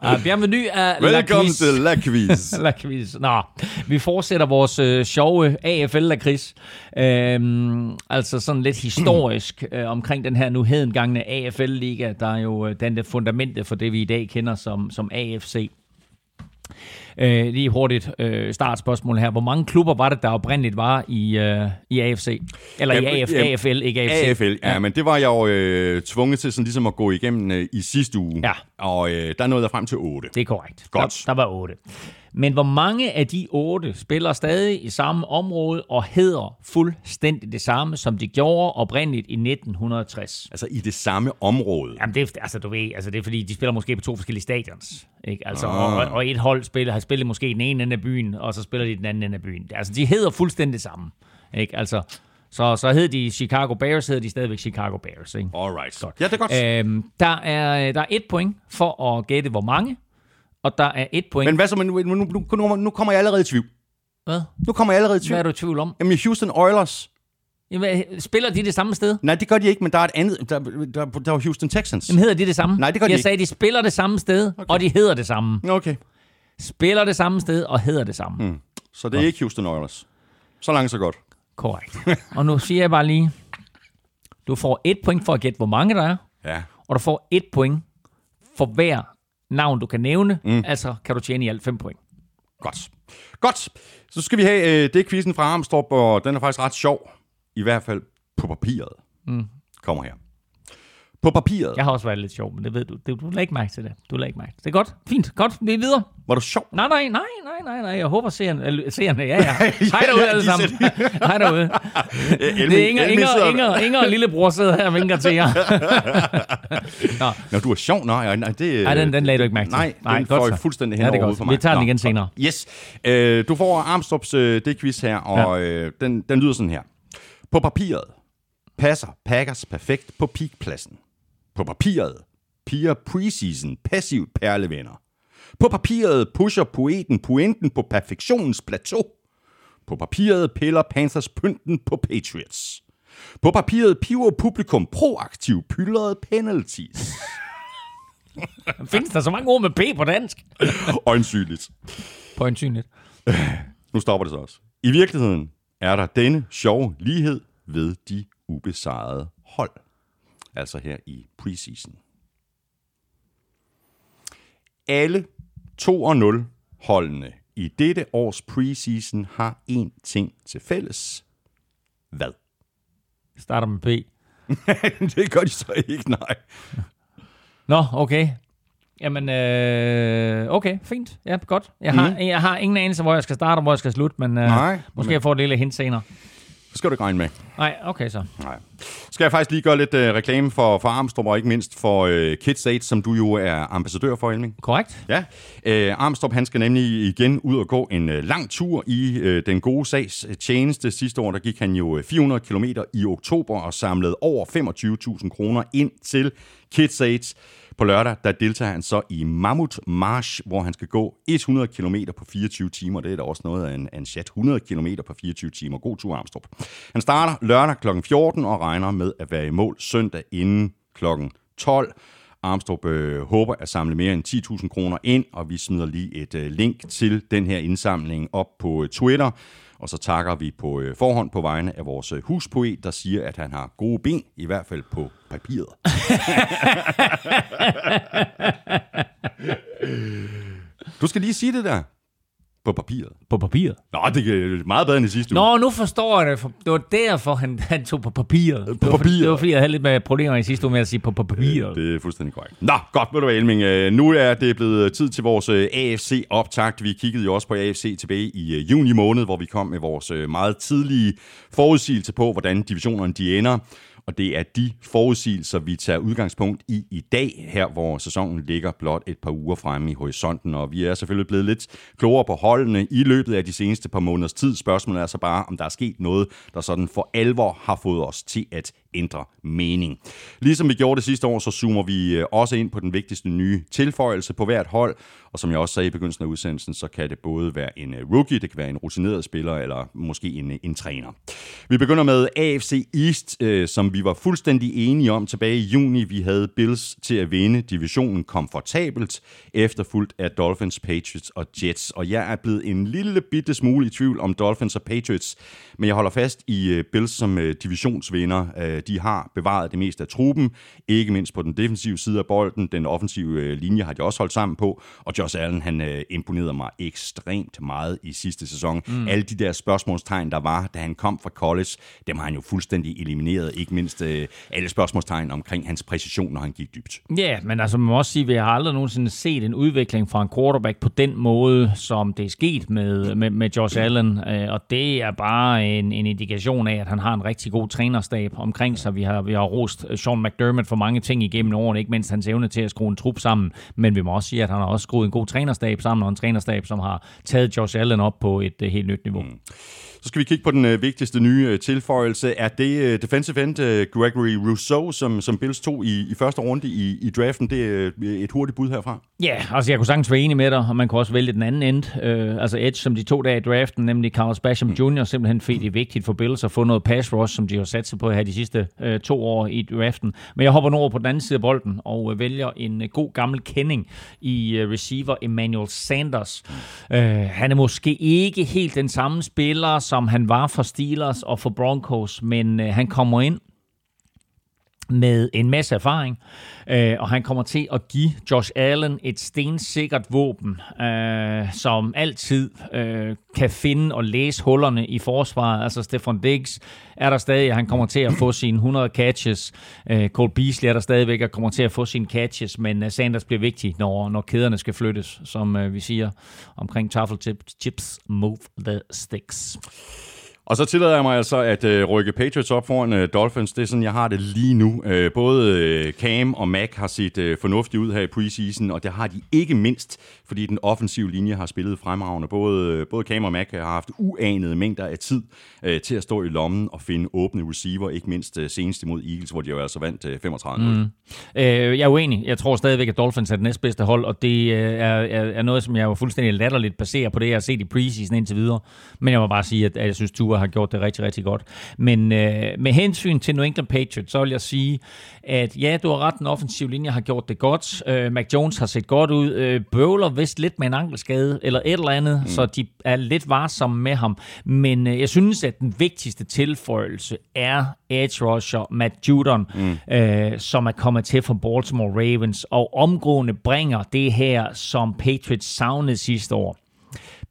Ah, Bjørn Meny er Velkommen lakrids. til La Quiz. lakrids. Nå, vi fortsætter vores øh, sjove AFL-lakrids. Øhm, altså sådan lidt historisk øh, omkring den her nu hedengangne AFL-liga, der er jo øh, den fundamentet for det, vi i dag kender som, som AFC. Øh, lige hurtigt øh, startspørgsmål her. Hvor mange klubber var det, der oprindeligt var i, øh, i AFC? Eller i Jamen, AF, jamen, AFL, ikke AFC. AFL, ja, ja, men det var jeg jo øh, tvunget til sådan ligesom at gå igennem øh, i sidste uge. Ja. Og øh, der nåede jeg frem til 8. Det er korrekt. Godt. Der, der var otte. Men hvor mange af de otte spiller stadig i samme område og hedder fuldstændig det samme, som de gjorde oprindeligt i 1960? Altså i det samme område. Jamen, det er, altså, du ved, altså, det er fordi, de spiller måske på to forskellige stadions. Ikke? Altså, Ah. og, og, et hold spiller, har spillet måske den ene ende af byen, og så spiller de den anden ende af byen. Altså, de hedder fuldstændig det samme. Ikke? Altså, så, så hed de Chicago Bears, hedder de stadigvæk Chicago Bears. Ikke? Alright. Ja, det er godt. Øhm, der, er, der er et point for at gætte, hvor mange. Og der er et point... Men hvad så, men nu, nu, nu, kommer jeg allerede i tvivl. Hvad? Nu kommer jeg allerede i Hvad tvivl. er du i tvivl om? Jamen Houston Oilers. Jamen, spiller de det samme sted? Nej, det gør de ikke, men der er et andet. Der, der, der var Houston Texans. Jamen hedder de det samme? Nej, det gør de Jeg ikke. sagde, de spiller det samme sted, okay. og de hedder det samme. Okay. Spiller det samme sted, og hedder det samme. Mm. Så det er ikke Houston Oilers. Så langt, så godt. Korrekt. og nu siger jeg bare lige, du får et point for at gætte, hvor mange der er, Ja. og du får et point for hver navn, du kan nævne. Mm. Altså kan du tjene i alt fem point. Godt. Godt. Så skal vi have øh, det quizzen fra Armstrong, og den er faktisk ret sjov. I hvert fald på papiret. Mm. Kommer her. På papiret. Jeg har også været lidt sjov, men det ved du. Det, du lægger ikke mærke til det. Du lægger ikke mærke til det. Det er godt. Fint. Godt. Vi er videre. Var du sjov? Nej, nej, nej, nej, nej, nej. Jeg håber, seerne, seerne ja, ja. Hej derude alle sammen. Hej derude. Det er Inger, Inger, Inger, Inger og lillebror sidder her og vinker til jer. Nå. Nå, du er sjov. Nej, nej, det... Nej, den, den lagde du ikke mærke til. Nej, nej den får jeg fuldstændig hen ja, det for mig. Vi tager den igen senere. Yes. Uh, du får Armstrongs uh, det quiz her, og ja. uh, den, den lyder sådan her. På papiret passer Packers perfekt på peakpladsen. På papiret piger preseason passivt perlevenner. På papiret pusher poeten pointen på perfektionens plateau. På papiret piller Panthers pynten på Patriots. På papiret piver publikum proaktiv pyldrede penalties. Findes der så mange ord med P på dansk? Øjensynligt. Øjensynligt. Nu stopper det så også. I virkeligheden er der denne sjove lighed ved de ubesejrede hold. Altså her i preseason. Alle 2-0 holdene i dette års preseason har én ting til fælles. Hvad? Starter med P. det gør de så ikke, nej. Nå, okay. Jamen, øh, okay, fint. Ja, godt. Jeg har, mm. jeg har ingen anelse, hvor jeg skal starte og hvor jeg skal slutte, men øh, Nej, måske men... jeg får et lille hint senere. Det skal du ikke regne med. Nej, okay så. Nej. Skal jeg faktisk lige gøre lidt uh, reklame for, for Armstrong, og ikke mindst for uh, Kids Aid, som du jo er ambassadør for, Elming. Korrekt. Ja. Uh, Armstrong, han skal nemlig igen ud og gå en uh, lang tur i uh, den gode sags tjeneste. Sidste år, der gik han jo 400 km i oktober og samlede over 25.000 kroner ind til Kids Aid. På lørdag, der deltager han så i Mammut March, hvor han skal gå 100 km på 24 timer. Det er da også noget af en, en chat. 100 km på 24 timer. God tur, Armstrong. Han starter lørdag kl. 14 og regner med at være i mål søndag inden kl. 12. Armstrong øh, håber at samle mere end 10.000 kroner ind, og vi smider lige et øh, link til den her indsamling op på øh, Twitter. Og så takker vi på øh, forhånd på vegne af vores øh, huspoet, der siger, at han har gode ben, i hvert fald på papiret. du skal lige sige det der. På papiret. På papiret? Nå, det er meget bedre end i sidste Nå, uge. nu forstår jeg det. Det var derfor, han, han tog på papiret. På det var, papiret. Det var fordi, jeg havde lidt med problemer i sidste uge med at sige på, på papiret. Det er fuldstændig korrekt. Nå, godt, ved du hvad, Elming. Øh, Nu er det blevet tid til vores øh, AFC-optakt. Vi kiggede jo også på AFC tilbage i øh, juni måned, hvor vi kom med vores meget tidlige forudsigelse på, hvordan divisionerne de ender og det er de forudsigelser, vi tager udgangspunkt i i dag, her hvor sæsonen ligger blot et par uger fremme i horisonten, og vi er selvfølgelig blevet lidt klogere på holdene i løbet af de seneste par måneders tid. Spørgsmålet er så bare, om der er sket noget, der sådan for alvor har fået os til at ændre mening. Ligesom vi gjorde det sidste år, så zoomer vi øh, også ind på den vigtigste nye tilføjelse på hvert hold, og som jeg også sagde i begyndelsen af udsendelsen, så kan det både være en øh, rookie, det kan være en rutineret spiller, eller måske en, øh, en træner. Vi begynder med AFC East, øh, som vi var fuldstændig enige om tilbage i juni. Vi havde Bills til at vinde divisionen komfortabelt, efterfulgt af Dolphins, Patriots og Jets. Og jeg er blevet en lille bitte smule i tvivl om Dolphins og Patriots, men jeg holder fast i Bills som divisionsvinder. De har bevaret det meste af truppen, ikke mindst på den defensive side af bolden. Den offensive linje har de også holdt sammen på, og Josh Allen han imponerede mig ekstremt meget i sidste sæson. Mm. Alle de der spørgsmålstegn, der var, da han kom fra college, dem har han jo fuldstændig elimineret, ikke mindst øh, alle spørgsmålstegn omkring hans præcision, når han gik dybt. Ja, yeah, men altså man må også sige, at vi har aldrig nogensinde set en udvikling fra en quarterback på den måde, som det er sket med, med, med Josh Allen, øh, og det er bare en, en indikation af, at han har en rigtig god trænerstab omkring sig. Vi har, vi har rost øh, Sean McDermott for mange ting igennem årene, ikke mindst hans evne til at skrue en trup sammen, men vi må også sige, at han har også skruet en god trænerstab sammen, og en trænerstab, som har taget Josh Allen op på et øh, helt nyt niveau. Mm. Så skal vi kigge på den øh, vigtigste nye øh, tilføjelse. Er det øh, defensive end øh, Gregory Rousseau, som, som Bills tog i, i første runde i, i draften? Det er øh, et hurtigt bud herfra. Ja, yeah, altså jeg kunne sagtens være enig med dig, og man kunne også vælge den anden end. Øh, altså Edge, som de to dage i draften, nemlig Carlos Basham mm. Jr., simpelthen fordi det er vigtigt for Bills at få noget pass rush, som de har sat sig på her de sidste øh, to år i draften. Men jeg hopper nu over på den anden side af bolden og øh, vælger en øh, god gammel kending i øh, receiver Emmanuel Sanders. Mm. Øh, han er måske ikke helt den samme spiller, som han var for Steelers og for Broncos, men øh, han kommer ind med en masse erfaring, øh, og han kommer til at give Josh Allen et stensikkert våben, øh, som altid øh, kan finde og læse hullerne i forsvaret. Altså Stefan Diggs er der stadig, han kommer til at få sine 100 catches. Øh, Cole Beasley er der stadigvæk og kommer til at få sine catches, men uh, Sanders bliver vigtig, når, når kæderne skal flyttes, som øh, vi siger omkring taffelchips. Chips move the sticks. Og så tillader jeg mig altså at øh, rykke Patriots op foran øh, Dolphins. Det er sådan, jeg har det lige nu. Øh, både øh, Cam og Mac har set øh, fornuftigt ud her i preseason, og det har de ikke mindst, fordi den offensive linje har spillet fremragende. Både, øh, både Cam og Mac har haft uanede mængder af tid øh, til at stå i lommen og finde åbne receiver, ikke mindst øh, senest imod Eagles, hvor de jo altså vandt øh, 35 mm. øh, Jeg er uenig. Jeg tror stadigvæk, at Dolphins er det næstbedste hold, og det øh, er, er, er noget, som jeg var fuldstændig latterligt baseret på det, jeg har set i preseason indtil videre. Men jeg må bare sige, at, at jeg synes, Tua har gjort det rigtig, rigtig godt. Men øh, med hensyn til New England Patriots, så vil jeg sige, at ja, du har ret, den offensive linje har gjort det godt. Øh, Mac Jones har set godt ud. Øh, bøvler vist lidt med en ankelskade, eller et eller andet, mm. så de er lidt varsomme med ham. Men øh, jeg synes, at den vigtigste tilføjelse er edge rusher Matt Judon, mm. øh, som er kommet til fra Baltimore Ravens, og omgående bringer det her, som Patriots savnede sidste år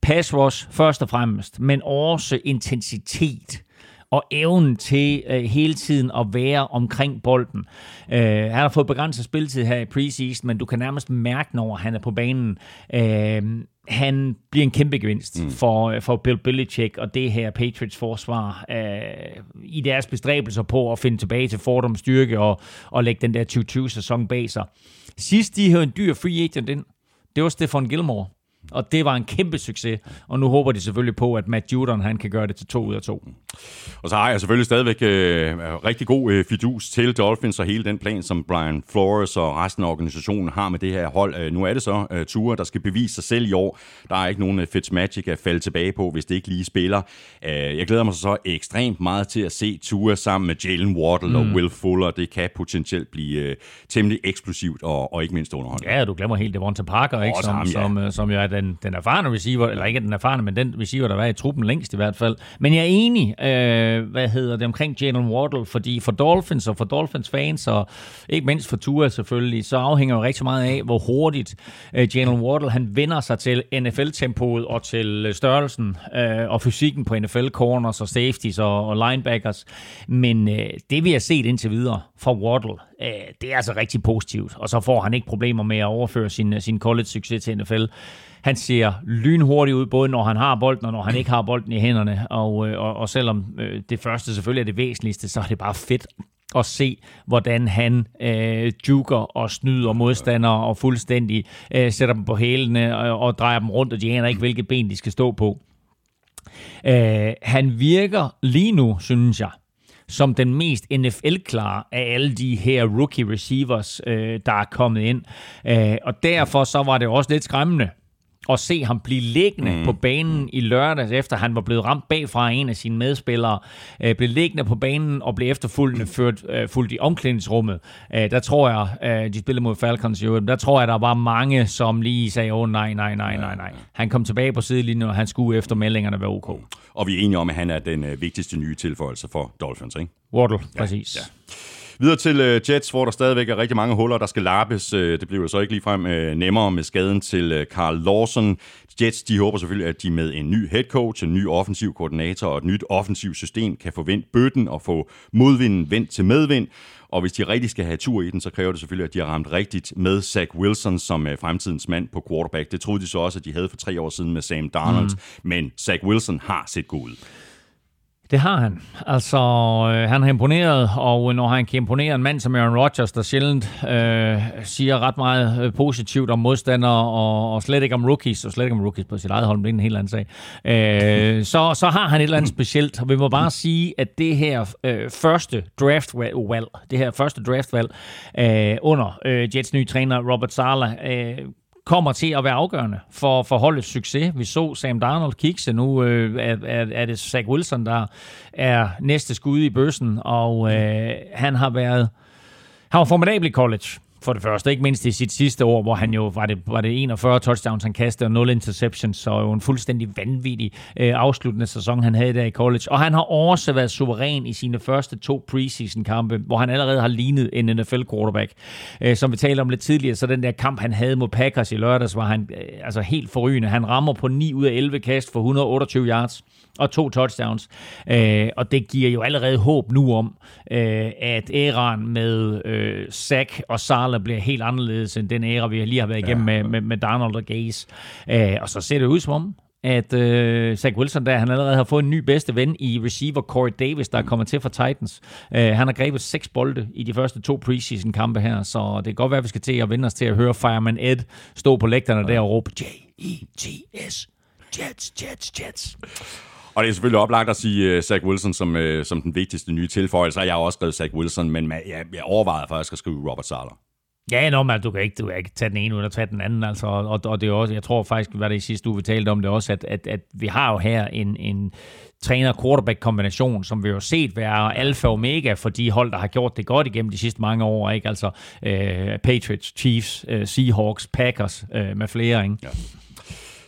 pass rush først og fremmest, men også intensitet og evnen til øh, hele tiden at være omkring bolden. Øh, han har fået begrænset spilletid her i preseason, men du kan nærmest mærke, når han er på banen. Øh, han bliver en kæmpe gevinst mm. for, øh, for Bill Belichick og det her Patriots forsvar øh, i deres bestræbelser på at finde tilbage til fordom styrke og, og lægge den der 2020-sæson bag sig. Sidst de havde en dyr free agent ind, det var Stefan Gilmore. Og det var en kæmpe succes, og nu håber de selvfølgelig på, at Matt Judon han kan gøre det til to ud af to. Og så har jeg selvfølgelig stadigvæk øh, rigtig god øh, fidus til Dolphins og hele den plan, som Brian Flores og resten af organisationen har med det her hold. Øh, nu er det så øh, Ture, der skal bevise sig selv i år. Der er ikke nogen øh, Fitzmagic at falde tilbage på, hvis det ikke lige spiller. Øh, jeg glæder mig så ekstremt meget til at se Ture sammen med Jalen Waddle mm. og Will Fuller. Det kan potentielt blive øh, temmelig eksplosivt og, og ikke mindst underholdende. Ja, du glemmer helt Devonta Parker, ikke? Som, ham, ja. som, øh, som jo er den, den erfarne receiver, eller ikke den erfarne, men den receiver, der var i truppen længst i hvert fald. Men jeg er enig, øh, hvad hedder det, omkring Jalen Waddle, fordi for Dolphins og for Dolphins fans, og ikke mindst for Tua selvfølgelig, så afhænger jo rigtig meget af, hvor hurtigt øh, Jalen Waddle, han vender sig til NFL-tempoet og til størrelsen øh, og fysikken på NFL-corners og safeties og, og linebackers. Men øh, det vi har set indtil videre fra Waddle, øh, det er altså rigtig positivt, og så får han ikke problemer med at overføre sin, øh, sin college-succes til NFL. Han ser lynhurtigt ud, både når han har bolden og når han ikke har bolden i hænderne. Og, øh, og, og selvom øh, det første selvfølgelig er det væsentligste, så er det bare fedt at se, hvordan han øh, juker og snyder modstandere og fuldstændig øh, sætter dem på hælene og, og drejer dem rundt, og de aner ikke, hvilket ben de skal stå på. Øh, han virker lige nu, synes jeg, som den mest NFL-klare af alle de her rookie receivers, øh, der er kommet ind. Øh, og derfor så var det også lidt skræmmende, at se ham blive liggende mm. på banen i lørdags, efter han var blevet ramt bagfra af en af sine medspillere, øh, blev liggende på banen og blev efterfølgende ført øh, fuldt i omklædningsrummet. Øh, der tror jeg, øh, de spillede mod Falcons jo, der tror jeg, der var mange, som lige sagde, åh oh, nej, nej, nej, nej, nej. Han kom tilbage på sidelinjen, og han skulle efter meldingerne være ok. Og vi er enige om, at han er den øh, vigtigste nye tilføjelse for Dolphins, ikke? Waddle, ja, præcis. Ja. Videre til uh, Jets, hvor der stadigvæk er rigtig mange huller, der skal lappes. Uh, det bliver jo så ikke ligefrem uh, nemmere med skaden til uh, Carl Lawson. Jets de håber selvfølgelig, at de med en ny head coach, en ny offensiv koordinator og et nyt offensivt system kan få vendt bøtten og få modvinden vendt til medvind. Og hvis de rigtig skal have tur i den, så kræver det selvfølgelig, at de har ramt rigtigt med Zach Wilson som fremtidens mand på quarterback. Det troede de så også, at de havde for tre år siden med Sam Darnold. Mm. Men Zach Wilson har set god ud. Det har han. Altså, øh, han har imponeret, og når han kan imponere en mand som Aaron Rodgers, der sjældent øh, siger ret meget øh, positivt om modstandere, og, og slet ikke om rookies, og slet ikke om rookies på sit eget hold, det er en helt anden sag, øh, så, så har han et eller andet specielt. Og vi må bare sige, at det her øh, første draftvalg, det her første draftvalg øh, under øh, Jets nye træner Robert Sala, øh, kommer til at være afgørende for, for holdets succes. Vi så Sam Darnold kikse, nu øh, er, er, er det Zach Wilson, der er næste skud i bøssen, og øh, han har været han var formidabel i college for det første. Ikke mindst i sit sidste år, hvor han jo var det, var det 41 touchdowns, han kastede, og 0 interceptions, så jo en fuldstændig vanvittig øh, afsluttende sæson, han havde der i college. Og han har også været suveræn i sine første to preseason-kampe, hvor han allerede har lignet en NFL-quarterback. Øh, som vi talte om lidt tidligere, så den der kamp, han havde mod Packers i lørdags, var han øh, altså helt forrygende. Han rammer på 9 ud af 11 kast for 128 yards og to touchdowns. Øh, og det giver jo allerede håb nu om, øh, at æraen med øh, Zach og Sala bliver helt anderledes end den æra, vi lige har været igennem ja. med, med, med Donald og Gaze. Øh, og så ser det ud som om, at øh, Zach Wilson der, han allerede har fået en ny bedste ven i receiver Corey Davis, der er kommet til fra Titans. Øh, han har grebet seks bolde i de første to preseason kampe her, så det kan godt være, at vi skal til at vende os til at høre Fireman Ed stå på lægterne ja. der og råbe J-E-T-S. Jets, Jets, Jets. Og det er selvfølgelig oplagt at sige uh, Zach Wilson som, uh, som den vigtigste nye tilføjelse. Jeg har også skrevet Zach Wilson, men jeg, jeg overvejede faktisk at skrive Robert Sala. Ja, nå, men du kan, ikke, du kan ikke tage den ene uden at tage den anden. Altså, og, og det er også, jeg tror faktisk, hvad det i sidste uge, vi talte om det også, at, at, at vi har jo her en, en træner-quarterback-kombination, som vi jo set være alfa og omega for de hold, der har gjort det godt igennem de sidste mange år. Ikke? Altså uh, Patriots, Chiefs, uh, Seahawks, Packers uh, med flere. Ikke? Ja.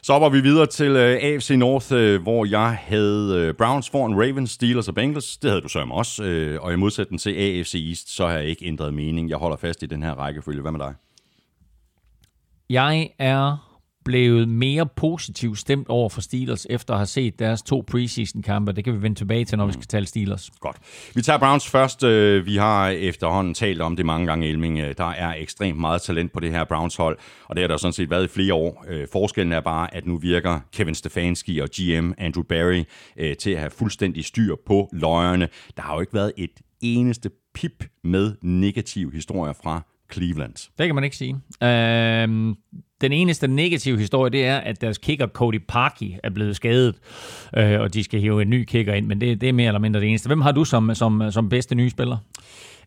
Så var vi videre til uh, øh, AFC North, uh, hvor jeg havde uh, Browns foran Ravens, Steelers og Bengals. Det havde du så også. Uh, og i modsætning til AFC East, så har jeg ikke ændret mening. Jeg holder fast i den her rækkefølge. Hvad med dig? Jeg er blevet mere positivt stemt over for Steelers, efter at have set deres to preseason-kampe. Det kan vi vende tilbage til, når mm. vi skal tale Steelers. Godt. Vi tager Browns først. Øh, vi har efterhånden talt om det mange gange, Elming. Øh, der er ekstremt meget talent på det her Browns-hold, og det har der sådan set været i flere år. Øh, forskellen er bare, at nu virker Kevin Stefanski og GM Andrew Barry til at have fuldstændig styr på løjerne. Der har jo ikke været et eneste pip med negativ historier fra Cleveland. Det kan man ikke sige. Øhm, den eneste negative historie, det er, at deres kicker Cody Parkey er blevet skadet, øh, og de skal hive en ny kicker ind, men det, det er mere eller mindre det eneste. Hvem har du som, som, som bedste nye spiller?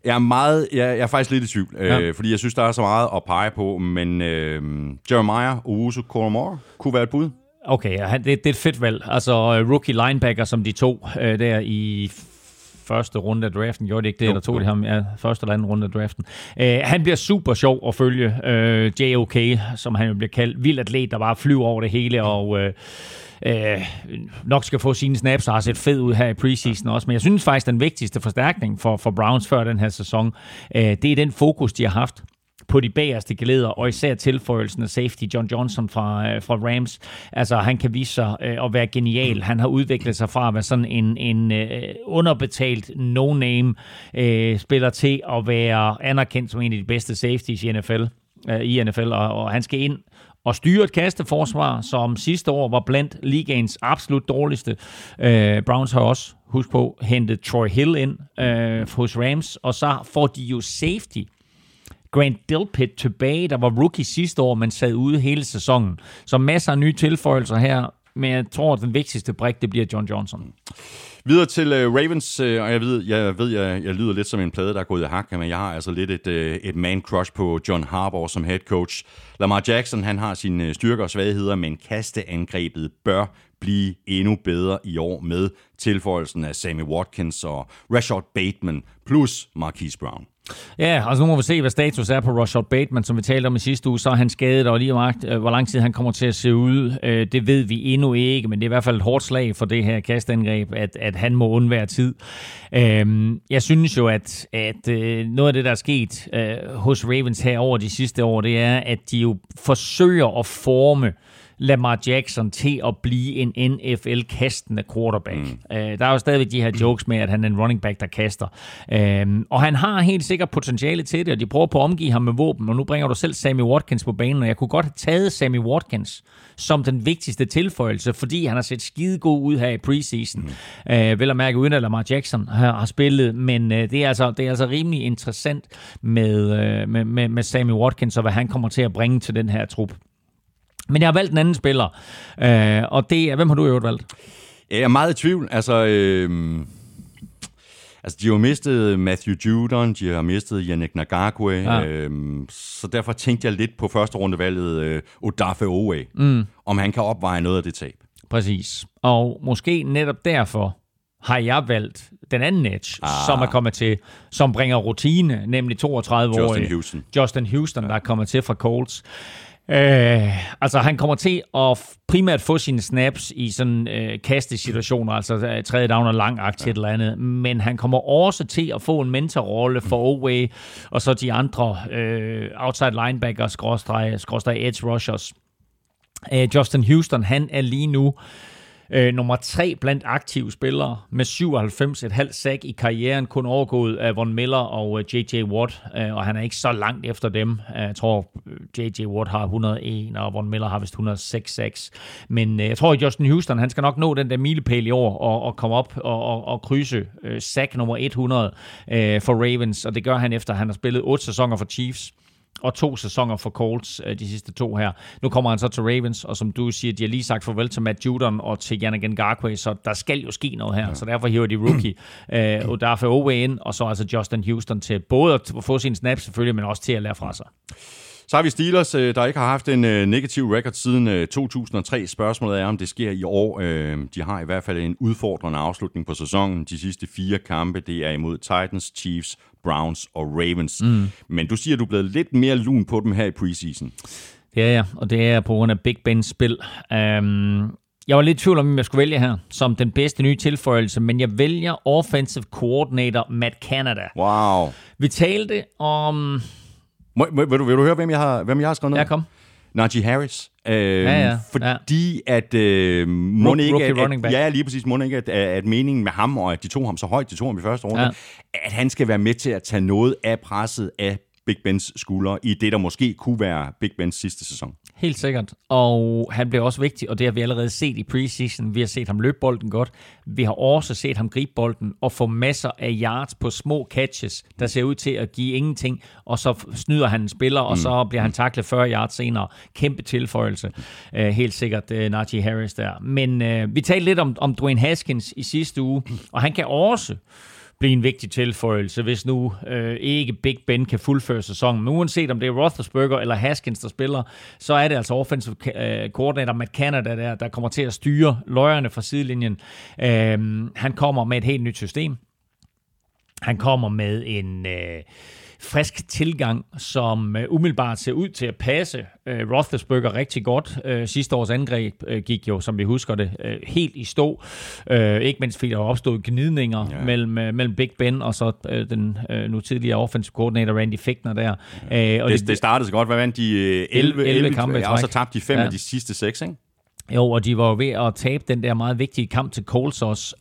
Jeg er, meget, jeg, jeg er faktisk lidt i tvivl, øh, ja. øh, fordi jeg synes, der er så meget at pege på, men øh, Jeremiah Owusu Koromor kunne være et bud. Okay, ja, det, det er et fedt valg. Altså rookie linebacker, som de to øh, der i første runde af draften. Gjorde det ikke det, jo, eller tog jo. de ham ja, første eller anden runde af draften. Uh, han bliver super sjov at følge. Øh, JOK, som han jo bliver kaldt. Vild atlet, der bare flyver over det hele, og... Uh, øh, nok skal få sine snaps og har set fed ud her i preseason også. Men jeg synes faktisk, den vigtigste forstærkning for, for Browns før den her sæson, øh, det er den fokus, de har haft på de bagerste glæder, og især tilføjelsen af safety John Johnson fra, øh, fra Rams. Altså, han kan vise sig øh, at være genial. Han har udviklet sig fra at være sådan en, en øh, underbetalt no-name øh, spiller til at være anerkendt som en af de bedste safeties i NFL. Øh, i NFL, og, og han skal ind og styre et kasteforsvar, som sidste år var blandt ligaens absolut dårligste. Øh, Browns har også, husk på, hentet Troy Hill ind øh, hos Rams, og så får de jo safety Grant Delpit tilbage, der var rookie sidste år, men sad ude hele sæsonen. Så masser af nye tilføjelser her, men jeg tror, at den vigtigste brik, det bliver John Johnson. Videre til uh, Ravens, uh, og jeg ved, jeg, ved jeg, jeg lyder lidt som en plade, der er gået i hak, men jeg har altså lidt et, uh, et man-crush på John Harbaugh som head coach. Lamar Jackson, han har sine styrker og svagheder, men kasteangrebet bør blive endnu bedre i år med tilføjelsen af Sammy Watkins og Rashard Bateman plus Marquise Brown. Ja, altså nu må vi se, hvad status er på Rashad Bateman, som vi talte om i sidste uge. Så er han skadet, og lige meget, øh, hvor lang tid han kommer til at se ud, øh, det ved vi endnu ikke, men det er i hvert fald et hårdt slag for det her kastangreb, at, at han må undvære tid. Øhm, jeg synes jo, at, at øh, noget af det, der er sket hos Ravens her over de sidste år, det er, at de jo forsøger at forme Lamar Jackson til at blive en NFL-kastende quarterback. Mm. Uh, der er jo stadigvæk de her jokes med, at han er en running back, der kaster. Uh, og han har helt sikkert potentiale til det, og de prøver på at omgive ham med våben, og nu bringer du selv Sammy Watkins på banen, og jeg kunne godt have taget Sammy Watkins som den vigtigste tilføjelse, fordi han har set skide god ud her i preseason. Mm. Uh, vel at mærke uden at Lamar Jackson har, har spillet, men uh, det, er altså, det er altså rimelig interessant med, uh, med, med, med Sammy Watkins og hvad han kommer til at bringe til den her trup. Men jeg har valgt en anden spiller, øh, og det er, hvem har du i øvrigt valgt? Jeg er meget i tvivl. Altså, øh, altså de har mistet Matthew Judon, de har mistet Yannick Nagakwe, ja. øh, så derfor tænkte jeg lidt på første rundevalget øh, Odafe Owe, mm. om han kan opveje noget af det tab. Præcis. Og måske netop derfor har jeg valgt den anden edge, ah. som er kommet til, som bringer rutine, nemlig 32 år. Justin Houston. Justin Houston, ja. der er kommet til fra Colts. Øh, altså, han kommer til at primært få sine snaps i sådan øh, kastesituationer, altså øh, tredje down og lang akt ja. eller andet, men han kommer også til at få en mentorrolle for Oway og så de andre øh, outside linebackers, skråstrej, skråstrej edge rushers. Øh, Justin Houston, han er lige nu Øh, Øh, nummer tre blandt aktive spillere med 97,5 sack i karrieren, kun overgået af Von Miller og øh, J.J. Watt, øh, og han er ikke så langt efter dem. Øh, jeg tror, øh, J.J. Watt har 101, og Von Miller har vist 106 sacks. Men øh, jeg tror, at Justin Houston, han skal nok nå den der milepæl i år og, og komme op og, og, og krydse øh, sack nummer 100 øh, for Ravens, og det gør han efter, at han har spillet otte sæsoner for Chiefs og to sæsoner for Colts, øh, de sidste to her. Nu kommer han så til Ravens, og som du siger, de har lige sagt farvel til Matt Judon og til Yannick Ngakwe, så der skal jo ske noget her, ja. så derfor hiver de rookie og derfor Owe ind, og så altså Justin Houston til både at få sin snap selvfølgelig, men også til at lære fra sig. Så har vi Steelers, øh, der ikke har haft en negativ record siden 2003. Spørgsmålet er, om det sker i år. De har i hvert fald en udfordrende afslutning på sæsonen. De sidste fire kampe, det er imod Titans, Chiefs, Browns og Ravens. Mm. Men du siger, at du er blevet lidt mere lun på dem her i preseason. Er jeg, og det er på grund af Big Bens spil. Um, jeg var lidt i tvivl om, om jeg skulle vælge her som den bedste nye tilføjelse, men jeg vælger offensive coordinator Matt Canada. Wow. Vi talte om... Må, må, vil, du, vil du høre, hvem jeg har, hvem jeg har skrevet ned? Ja, kom. Najee Harris. Øh, ja, ja. Fordi ja. at øh, må ikke, at, at, ja, lige præcis, må ikke, at, at meningen med ham, og at de tog ham så højt, de tog ham i første runde, ja. at han skal være med til at tage noget af presset af Big Bens skuldre i det, der måske kunne være Big Bens sidste sæson. Helt sikkert. Og han bliver også vigtig, og det har vi allerede set i preseason. Vi har set ham løbe bolden godt. Vi har også set ham gribe bolden og få masser af yards på små catches, der ser ud til at give ingenting, og så snyder han en spiller, og så mm. bliver han taklet 40 yards senere. Kæmpe tilføjelse. Uh, helt sikkert uh, Najee Harris der. Men uh, vi talte lidt om, om Dwayne Haskins i sidste uge, og han kan også blive en vigtig tilføjelse, hvis nu øh, ikke Big Ben kan fuldføre sæsonen. Men uanset om det er Roethlisberger eller Haskins, der spiller, så er det altså offensive øh, coordinator Matt Canada, der, der kommer til at styre løjerne fra sidelinjen. Øh, han kommer med et helt nyt system. Han kommer med en... Øh, frisk tilgang, som uh, umiddelbart ser ud til at passe uh, Roethlisberger rigtig godt. Uh, sidste års angreb uh, gik jo, som vi husker det, uh, helt i stå. Uh, ikke mindst fordi der opstået gnidninger ja. mellem, uh, mellem Big Ben og så uh, den uh, nu tidligere offensive coordinator Randy Fickner der. Ja. Uh, og det, det, det startede så godt. Hvad vandt de? 11, 11, 11 kampe ja, og så tabte de fem ja. af de sidste seks, ikke? Jo, og de var jo ved at tabe den der meget vigtige kamp til Coles også.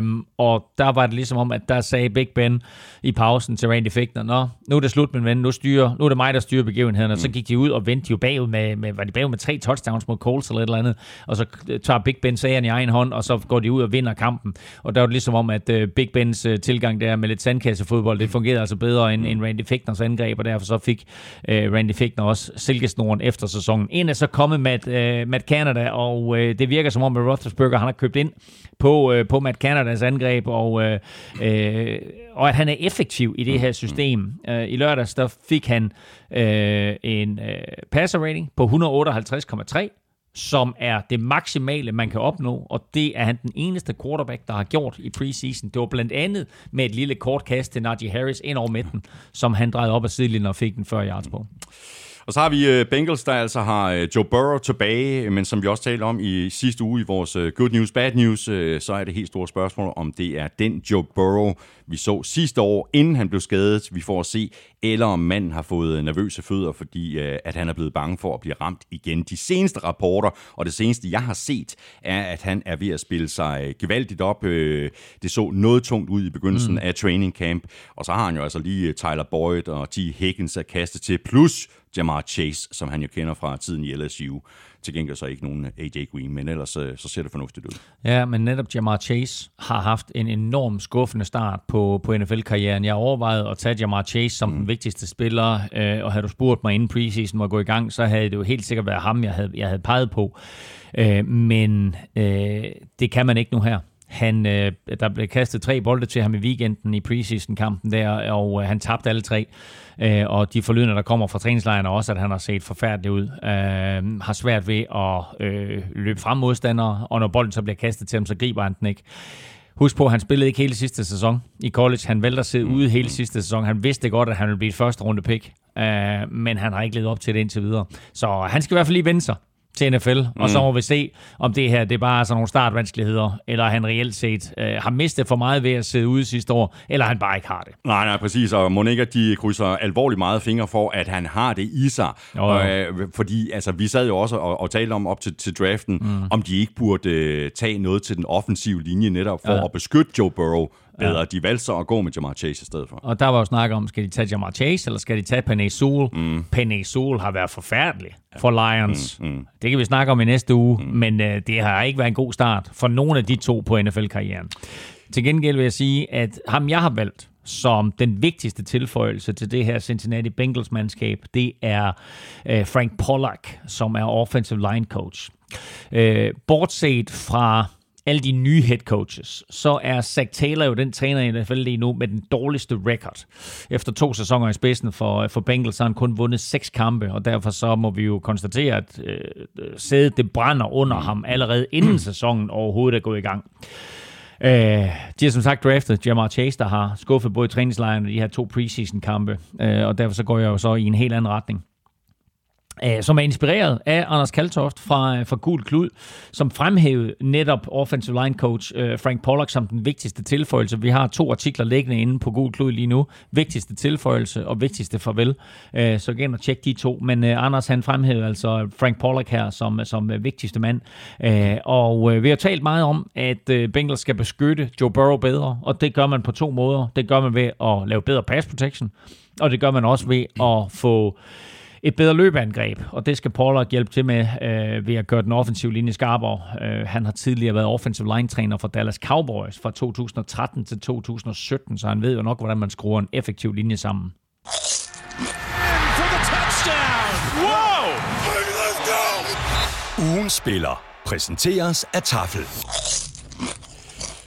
Um, og der var det ligesom om, at der sagde Big Ben i pausen til Randy Fickner, Nå, nu er det slut, min ven, nu, styrer, nu er det mig, der styrer begivenheden. Og mm. så gik de ud og vendte jo bagud med, med, var de bagud med tre touchdowns mod Coles eller et eller andet. Og så tager Big Ben sageren i egen hånd, og så går de ud og vinder kampen. Og der var det ligesom om, at uh, Big Bens uh, tilgang der med lidt sandkassefodbold, det fungerede altså bedre end, end Randy Fickners angreb, og derfor så fik uh, Randy Fickner også silkesnoren efter sæsonen. En er så kommet Matt, uh, Matt Canada, og øh, det virker som om, at Roethlisberger han har købt ind på, øh, på Matt Canadas angreb, og, øh, øh, og at han er effektiv i det her system. Øh, I lørdags der fik han øh, en øh, passer rating på 158,3, som er det maksimale, man kan opnå, og det er han den eneste quarterback, der har gjort i preseason. Det var blandt andet med et lille kort kast til Najee Harris ind over midten, som han drejede op af sidelinjen og fik den 40 yards på. Og så har vi øh, Bengals, der altså har øh, Joe Burrow tilbage, men som vi også talte om i sidste uge i vores øh, Good News, Bad News, så er det helt store spørgsmål, om det er den Joe Burrow, vi så sidste år, inden han blev skadet, vi får at se, eller om manden har fået nervøse fødder, fordi at han er blevet bange for at blive ramt igen. De seneste rapporter, og det seneste, jeg har set, er, at han er ved at spille sig gevaldigt op. Det så noget tungt ud i begyndelsen mm. af training camp, og så har han jo altså lige Tyler Boyd og T. Higgins at kaste til, plus Jamar Chase, som han jo kender fra tiden i LSU. Til gengæld så ikke nogen AJ Green, men ellers så, så ser det fornuftigt ud. Ja, men netop Jamar Chase har haft en enorm skuffende start på, på NFL-karrieren. Jeg overvejede at tage Jamar Chase som mm. den vigtigste spiller, øh, og havde du spurgt mig inden preseason var gå i gang, så havde det jo helt sikkert været ham, jeg havde, jeg havde peget på. Øh, men øh, det kan man ikke nu her. Han, øh, der blev kastet tre bolde til ham i weekenden i preseason-kampen der, og øh, han tabte alle tre. Øh, og de forlydende, der kommer fra træningslejrene også, at han har set forfærdelig ud. Øh, har svært ved at øh, løbe frem modstandere, og når bolden så bliver kastet til ham, så griber han den ikke. Husk på, at han spillede ikke hele sidste sæson i college. Han valgte at sidde mm. ude hele sidste sæson. Han vidste godt, at han ville blive et første runde pick. Uh, men han har ikke levet op til det indtil videre. Så han skal i hvert fald lige vende sig til NFL, mm. og så må vi se, om det her det er bare sådan nogle startvanskeligheder, eller han reelt set øh, har mistet for meget ved at sidde ude sidste år, eller han bare ikke har det. Nej, nej, præcis, og Monika, de krydser alvorligt meget fingre for, at han har det i sig, jo. Øh, fordi altså, vi sad jo også og, og talte om op til, til draften, mm. om de ikke burde øh, tage noget til den offensive linje netop for ja. at beskytte Joe Burrow bedre. Ja. De valgte så at gå med Jamar Chase i stedet for. Og der var jo snak om, skal de tage Jamar Chase, eller skal de tage Penny Sewell? Mm. Penny Sewell har været forfærdelig for Lions. Mm, mm. Det kan vi snakke om i næste uge, mm. men uh, det har ikke været en god start for nogen af de to på NFL-karrieren. Til gengæld vil jeg sige, at ham jeg har valgt som den vigtigste tilføjelse til det her Cincinnati Bengals-mandskab, det er uh, Frank Pollack, som er offensive line coach. Uh, bortset fra alle de nye head coaches, så er Zach Taylor jo den træner i NFL lige nu med den dårligste record. Efter to sæsoner i spidsen for, for Bengals har han kun vundet seks kampe, og derfor så må vi jo konstatere, at øh, øh, sædet det brænder under ham allerede inden sæsonen overhovedet er gået i gang. Øh, de har som sagt draftet Jamar Chase, der har skuffet både træningslejren og de her to preseason kampe, øh, og derfor så går jeg jo så i en helt anden retning. Øh, som er inspireret af Anders Kaltoft fra, øh, fra Gul Klud, som fremhævede netop offensive line coach øh, Frank Pollock som den vigtigste tilføjelse. Vi har to artikler liggende inde på Gul Klud lige nu. Vigtigste tilføjelse og vigtigste farvel. Så igen og tjek de to. Men Anders han fremhævede altså Frank Pollock her som, som vigtigste mand. Og vi har talt meget om, at Bengals skal beskytte Joe Burrow bedre, og det gør man på to måder. Det gør man ved at lave bedre pass protection, og det gør man også ved at få et bedre løbeangreb, og det skal Pollard hjælpe til med øh, ved at gøre den offensive linje skarpere. Øh, han har tidligere været offensive line-træner for Dallas Cowboys fra 2013 til 2017, så han ved jo nok, hvordan man skruer en effektiv linje sammen. Ugen spiller præsenteres af Tafel.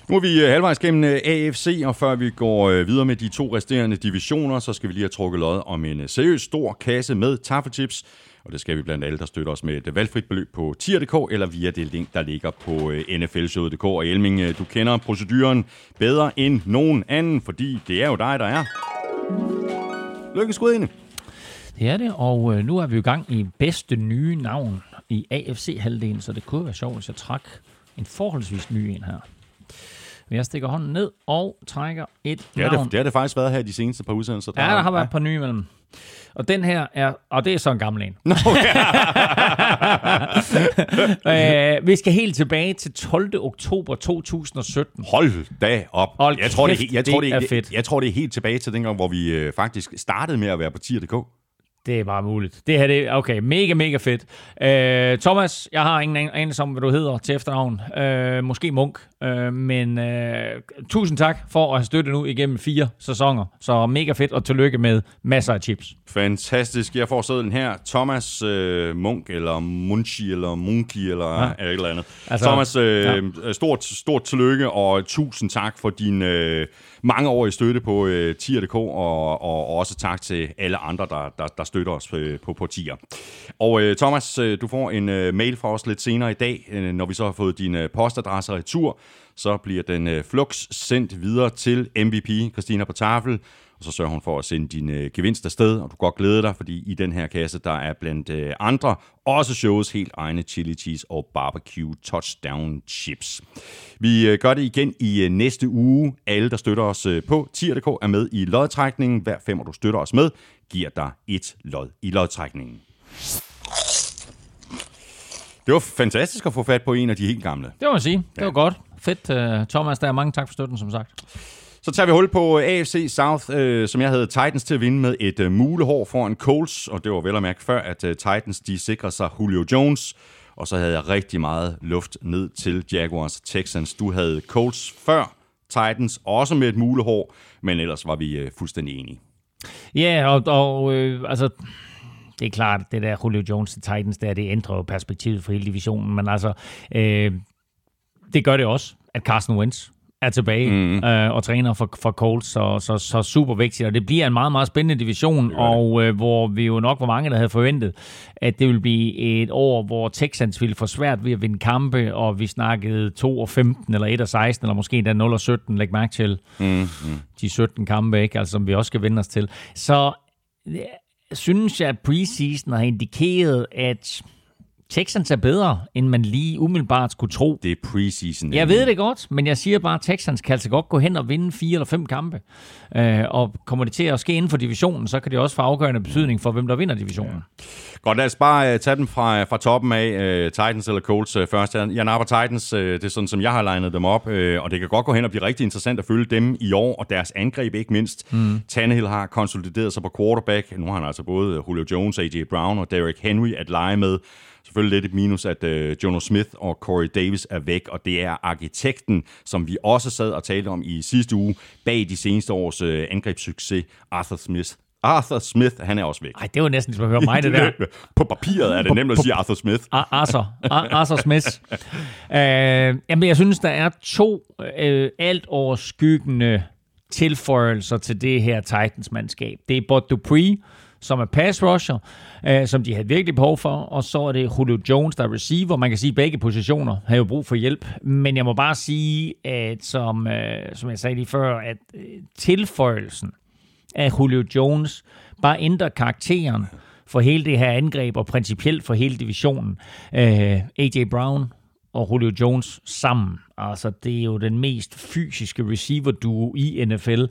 Nu er vi øh, halvvejs gennem øh, AFC, og før vi går øh, videre med de to resterende divisioner, så skal vi lige have trukket lod om en seriøs stor kasse med taffelchips. Og det skal vi blandt alle, der støtter os med et valgfrit beløb på tier.dk eller via det link, der ligger på nflshowet.dk. Og Elming, du kender proceduren bedre end nogen anden, fordi det er jo dig, der er. Lykke skud ind. Det er det, og nu er vi i gang i bedste nye navn i AFC-halvdelen, så det kunne være sjovt, hvis jeg trak en forholdsvis ny en her. Men jeg stikker hånden ned og trækker et det navn. Det, det har det faktisk været her de seneste par udsendelser. Der ja, der har været ja. et par nye imellem. Og den her er, og det er så en gammel en. No, ja. øh, vi skal helt tilbage til 12. oktober 2017. Hold da op. Hold jeg tror, kæft, det, jeg, tror, det, det er fedt. Jeg tror, det er helt tilbage til dengang, hvor vi øh, faktisk startede med at være på tier.dk. Det er bare muligt. Det her, det er okay, mega, mega fedt. Uh, Thomas, jeg har ingen anelse om, hvad du hedder til efternavn. Uh, måske Munk. Uh, men uh, tusind tak for at have støttet nu igennem fire sæsoner. Så mega fedt, og tillykke med masser af chips. Fantastisk. Jeg får den her. Thomas uh, Munk, eller Munchi, eller Munki, eller ja. et eller andet. Altså, Thomas, uh, ja. stort, stort tillykke, og tusind tak for din... Uh, mange år i støtte på øh, tier.dk, og, og, og også tak til alle andre, der, der, der støtter os øh, på, på tier. Og øh, Thomas, øh, du får en øh, mail fra os lidt senere i dag, øh, når vi så har fået din øh, postadresse retur, så bliver den øh, flux sendt videre til MVP, Christina på tafel, og så sørger hun for at sende din øh, gevinst afsted, og du kan godt glæde dig, fordi i den her kasse, der er blandt øh, andre også shows helt egne chili cheese og barbecue touchdown chips. Vi øh, gør det igen i øh, næste uge. Alle, der støtter os øh, på tier.dk, er med i lodtrækningen. Hver femmer, du støtter os med, giver dig et lod i lodtrækningen. Det var fantastisk at få fat på en af de helt gamle. Det må man sige. Det var godt. Fedt, uh, Thomas. Der er mange tak for støtten, som sagt. Så tager vi hul på øh, AFC South, øh, som jeg havde Titans til at vinde med et øh, mulehår foran Colts, og det var vel at mærke før, at øh, Titans de sikrer sig Julio Jones, og så havde jeg rigtig meget luft ned til Jaguars Texans. Du havde Colts før Titans, også med et mulehår, men ellers var vi øh, fuldstændig enige. Ja, og, og øh, altså, det er klart, det der Julio Jones til Titans, der, det ændrer jo perspektivet for hele divisionen, men altså, øh, det gør det også, at Carson Wentz er tilbage mm. øh, og træner for, for Colts, så, så, så super vigtigt. Og det bliver en meget, meget spændende division, og øh, hvor vi jo nok var mange, der havde forventet, at det ville blive et år, hvor Texans ville få svært ved at vinde kampe, og vi snakkede 2 og 15, eller 1 og 16, eller måske endda 0 og 17, læg mærke til mm. Mm. de 17 kampe, ikke? Altså, som vi også skal vende os til. Så jeg synes jeg, at preseason har indikeret, at Texans er bedre, end man lige umiddelbart skulle tro. Det er preseason. Jeg ved det godt, men jeg siger bare, at Texans kan altså godt gå hen og vinde fire eller fem kampe. Øh, og kommer det til at ske inden for divisionen, så kan det også få afgørende betydning for, hvem der vinder divisionen. Ja. Godt, lad os bare uh, tage dem fra, fra toppen af, uh, Titans eller Colts uh, først. Jeg napper Titans, uh, det er sådan, som jeg har legnet dem op, uh, og det kan godt gå hen og blive rigtig interessant at følge dem i år, og deres angreb ikke mindst. Mm. Tannehill har konsolideret sig på quarterback. Nu har han altså både Julio Jones, A.J. Brown og Derrick Henry at lege med. Selvfølgelig lidt et minus, at uh, Jono Smith og Corey Davis er væk, og det er arkitekten, som vi også sad og talte om i sidste uge, bag de seneste års uh, angrebssucces, Arthur Smith. Arthur Smith, han er også væk. Nej, det var næsten som at høre mig, det der. på papiret er det nemt at sige Arthur Smith. Arthur, Arthur Smith. uh, jamen, jeg synes, der er to uh, alt overskyggende tilføjelser til det her Titans-mandskab. Det er Bud Dupree, som er pass rusher, øh, som de havde virkelig behov for, og så er det Julio Jones, der er receiver. Man kan sige, at begge positioner har jo brug for hjælp, men jeg må bare sige, at som, øh, som jeg sagde lige før, at øh, tilføjelsen af Julio Jones bare ændrer karakteren for hele det her angreb, og principielt for hele divisionen. Øh, A.J. Brown og Julio Jones sammen Altså, det er jo den mest fysiske receiver duo i NFL,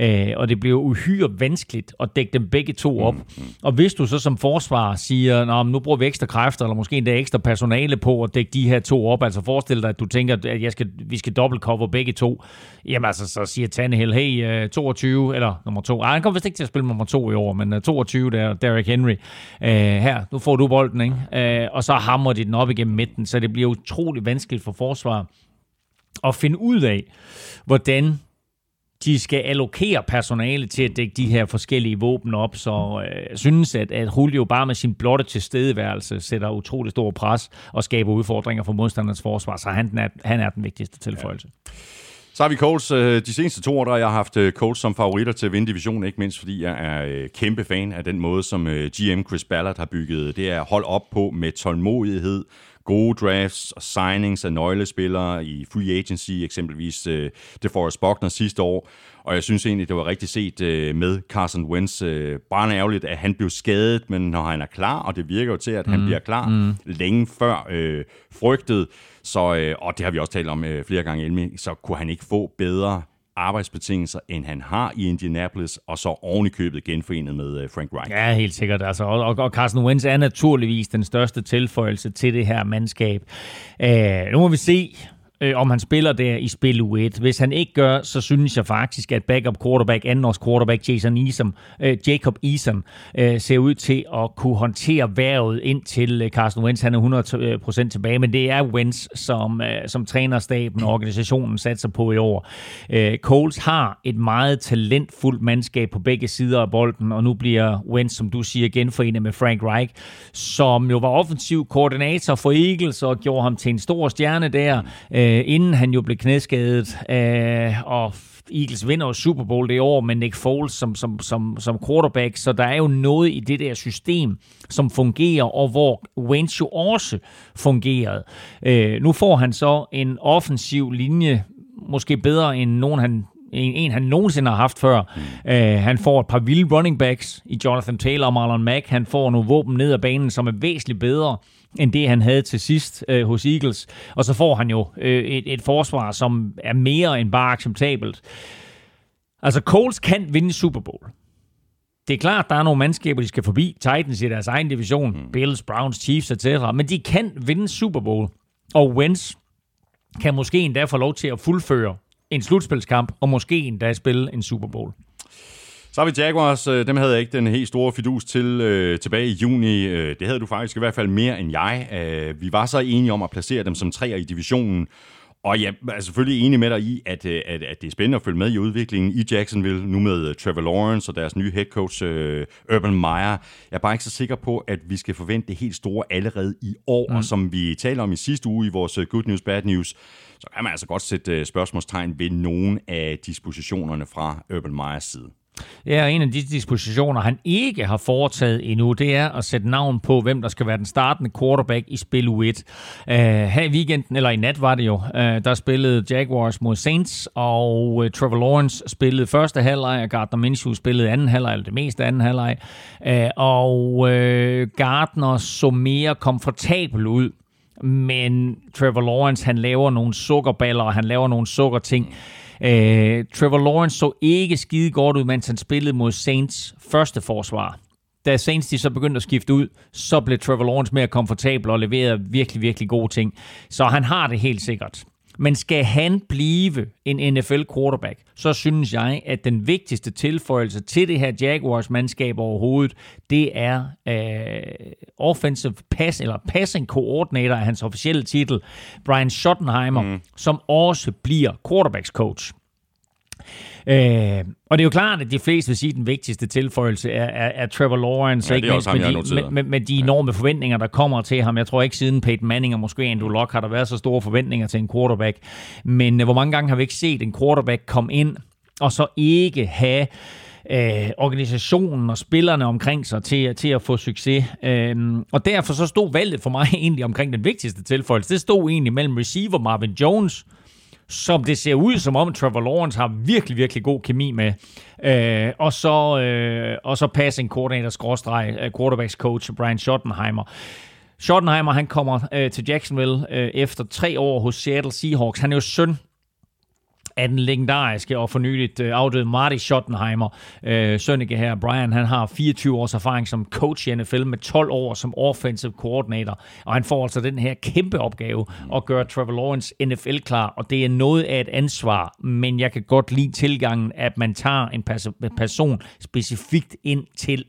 øh, og det bliver uhyre vanskeligt at dække dem begge to op. Mm. Og hvis du så som forsvar siger, nu bruger vi ekstra kræfter, eller måske endda ekstra personale på at dække de her to op, altså forestil dig, at du tænker, at jeg skal, vi skal dobbelt cover begge to, jamen altså, så siger Tannehill, hey, 22, øh, eller nummer to, Ej, han kommer vist ikke til at spille nummer to i år, men 22, øh, der Derrick Henry, uh, her, nu får du bolden, ikke? Uh, og så hammer de den op igennem midten, så det bliver utrolig vanskeligt for forsvar at finde ud af, hvordan de skal allokere personale til at dække de her forskellige våben op, så øh, jeg synes, at, at Julio bare med sin blotte tilstedeværelse sætter utrolig stor pres og skaber udfordringer for modstandernes forsvar, så han er, han er den vigtigste tilføjelse. Ja. Så har vi Coles. Øh, de seneste to år, der jeg har haft øh, Coles som favoritter til at vinde divisionen, ikke mindst fordi jeg er øh, kæmpe fan af den måde, som GM Chris Ballard har bygget det er hold op på med tålmodighed, gode drafts og signings af nøglespillere i free agency, eksempelvis uh, DeForest Buckner sidste år. Og jeg synes egentlig, det var rigtig set uh, med Carson Wentz. Uh, bare ærgerligt, at han blev skadet, men når han er klar, og det virker jo til, at han mm. bliver klar mm. længe før uh, frygtet, så, uh, og det har vi også talt om uh, flere gange, så kunne han ikke få bedre arbejdsbetingelser, end han har i Indianapolis, og så ovenikøbet købet genforenet med øh, Frank Reich. Ja, helt sikkert. Altså, og, og Carson Wentz er naturligvis den største tilføjelse til det her mandskab. Uh, nu må vi se, øh, om han spiller der i spil U1. Hvis han ikke gør, så synes jeg faktisk, at backup quarterback, andenårs quarterback Jason Eason, øh, Jacob Eason øh, ser ud til at kunne håndtere værvet ind til øh, Carson Wentz. Han er 100% tilbage, men det er Wentz, som, øh, som trænerstaben og organisationen satser på i år. Øh, Coles har et meget talentfuldt mandskab på begge sider af bolden, og nu bliver Wentz, som du siger, genforenet med Frank Reich, som jo var offensiv koordinator for Eagles og gjorde ham til en stor stjerne der. Øh, øh, inden han jo blev knæskadet, øh, og Eagles vinder jo Super Bowl det år med Nick Foles som, som, som, som quarterback, så der er jo noget i det der system, som fungerer, og hvor Wentz jo også fungerede. Øh, nu får han så en offensiv linje, måske bedre end nogen han en, en han nogensinde har haft før. Uh, han får et par vilde running backs i Jonathan Taylor og Marlon Mack. Han får nogle våben ned ad banen, som er væsentligt bedre end det, han havde til sidst øh, hos Eagles. Og så får han jo øh, et, et forsvar, som er mere end bare acceptabelt. Altså, Coles kan vinde Super Bowl. Det er klart, der er nogle mandskaber, de skal forbi. Titans i deres egen division. Mm. Bills, Browns, Chiefs, etc. Men de kan vinde Super Bowl. Og Wentz kan måske endda få lov til at fuldføre en slutspilskamp, og måske endda spille en Super Bowl. Så har vi Jaguars. Øh, dem havde jeg ikke den helt store fidus til øh, tilbage i juni. Øh, det havde du faktisk i hvert fald mere end jeg. Øh, vi var så enige om at placere dem som treer i divisionen. Og jeg er selvfølgelig enig med dig i, at, øh, at, at det er spændende at følge med i udviklingen i Jacksonville, nu med Trevor Lawrence og deres nye head coach uh, Urban Meyer. Jeg er bare ikke så sikker på, at vi skal forvente det helt store allerede i år, mm. og som vi talte om i sidste uge i vores Good News, Bad News, så kan man altså godt sætte spørgsmålstegn ved nogle af dispositionerne fra Urban Meyers side. Ja, en af de dispositioner, han ikke har foretaget endnu, det er at sætte navn på, hvem der skal være den startende quarterback i spil U1. Uh, øh, her i weekenden, eller i nat var det jo, uh, der spillede Jaguars mod Saints, og uh, Trevor Lawrence spillede første halvleg, og Gardner Minshew spillede anden halvleg, eller det meste anden halvleg. Uh, og uh, Gardner så mere komfortabel ud men Trevor Lawrence, han laver nogle sukkerballer, og han laver nogle sukkerting. Øh, Trevor Lawrence så ikke skide godt ud, mens han spillede mod Saints første forsvar. Da Saints de så begyndte at skifte ud, så blev Trevor Lawrence mere komfortabel og leverede virkelig, virkelig gode ting. Så han har det helt sikkert. Men skal han blive en NFL quarterback, så synes jeg, at den vigtigste tilføjelse til det her Jaguars mandskab overhovedet, det er uh, offensive pass eller passing coordinator af hans officielle titel, Brian Schottenheimer, mm. som også bliver quarterbacks coach. Øh, og det er jo klart, at de fleste vil sige, at den vigtigste tilføjelse er, er, er Trevor Lawrence, ja, ikke mindst med, de, med, med, med de enorme ja. forventninger, der kommer til ham. Jeg tror ikke siden Peyton Manning og måske Andrew Luck har der været så store forventninger til en quarterback. Men øh, hvor mange gange har vi ikke set en quarterback komme ind og så ikke have øh, organisationen og spillerne omkring sig til, til at få succes. Øh, og derfor så stod valget for mig egentlig omkring den vigtigste tilføjelse. Det stod egentlig mellem receiver Marvin Jones som det ser ud som om Trevor Lawrence har virkelig, virkelig god kemi med. Øh, og, så, øh, og så passing coordinator, skråstreg, øh, quarterbacks coach Brian Schottenheimer. Schottenheimer, han kommer øh, til Jacksonville øh, efter tre år hos Seattle Seahawks. Han er jo søn af den legendariske og fornyeligt øh, afdøde Marty Schottenheimer. Øh, Sønneke her, Brian, han har 24 års erfaring som coach i NFL med 12 år som offensive coordinator, og han får altså den her kæmpe opgave at gøre Trevor Lawrence NFL klar, og det er noget af et ansvar, men jeg kan godt lide tilgangen, at man tager en person specifikt ind til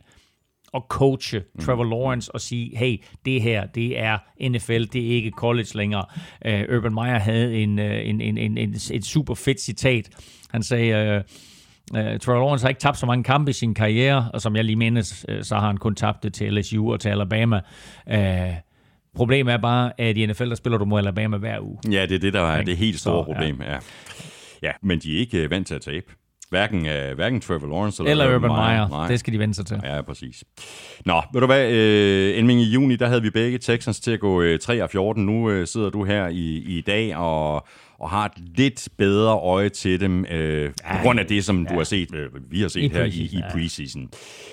at coache mm. Trevor Lawrence og sige, hey, det her, det er NFL, det er ikke college længere. Uh, Urban Meyer havde en, uh, en, en, en, en, et super fedt citat. Han sagde, uh, uh, Trevor Lawrence har ikke tabt så mange kampe i sin karriere, og som jeg lige mindes, uh, så har han kun tabt det til LSU og til Alabama. Uh, Problemet er bare, at i NFL, der spiller du mod Alabama hver uge. Ja, det er det, der er det helt store så, problem. Ja. Ja. ja, men de er ikke vant til at tabe. Hverken, uh, hverken Trevor Lawrence eller, eller Urban Meyer. Meyer. Det skal de vende sig til. Ja, præcis. Nå, ved du hvad, uh, Elming, i juni, der havde vi begge Texans til at gå uh, 3 af 14. Nu uh, sidder du her i, i dag og og har et lidt bedre øje til dem, øh, på grund af det, som ja. du har set, øh, vi har set I her i, i preseason.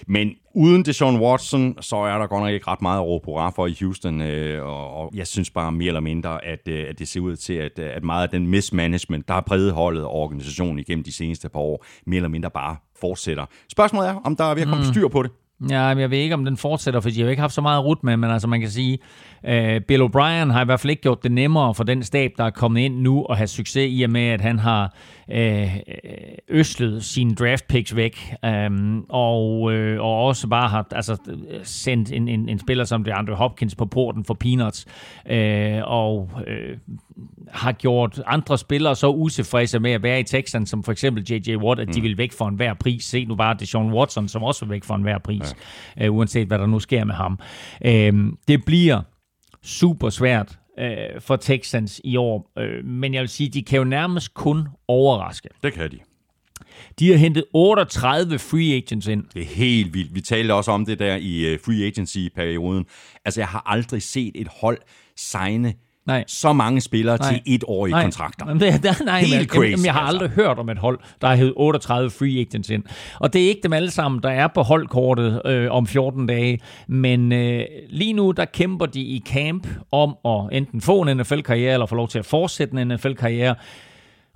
Men uden Deshaun Watson, så er der godt nok ikke ret meget at råbe hurra for i Houston, øh, og, og jeg synes bare mere eller mindre, at, øh, at det ser ud til, at, at meget af den mismanagement, der har præget holdet og organisationen igennem de seneste par år, mere eller mindre bare fortsætter. Spørgsmålet er, om der er ved at komme mm. styr på det. Ja, jeg ved ikke, om den fortsætter, fordi jeg har ikke haft så meget rut med, men altså man kan sige, uh, Bill O'Brien har i hvert fald ikke gjort det nemmere for den stab, der er kommet ind nu og have succes i og med, at han har uh, øslet sine draft picks væk, um, og, uh, og også bare har altså, sendt en, en, en spiller som det Andre Hopkins på porten for peanuts, uh, og uh, har gjort andre spillere så utilfredse med at være i Texans, som for eksempel J.J. Watt, at de mm. vil væk for enhver pris. Se nu bare Deshaun Watson, som også vil væk for enhver pris, ja. uh, uanset hvad der nu sker med ham. Uh, det bliver super svært uh, for Texans i år, uh, men jeg vil sige, de kan jo nærmest kun overraske. Det kan de. De har hentet 38 free agents ind. Det er helt vildt. Vi talte også om det der i free agency-perioden. Altså, jeg har aldrig set et hold signe nej. så mange spillere nej. til etårige nej. kontrakter. Jamen, det, der, nej, Helt crazy. Jamen, jeg har aldrig altså. hørt om et hold, der har hed 38 free agents ind. Og det er ikke dem alle sammen, der er på holdkortet øh, om 14 dage. Men øh, lige nu, der kæmper de i camp om at enten få en NFL-karriere, eller få lov til at fortsætte en NFL-karriere.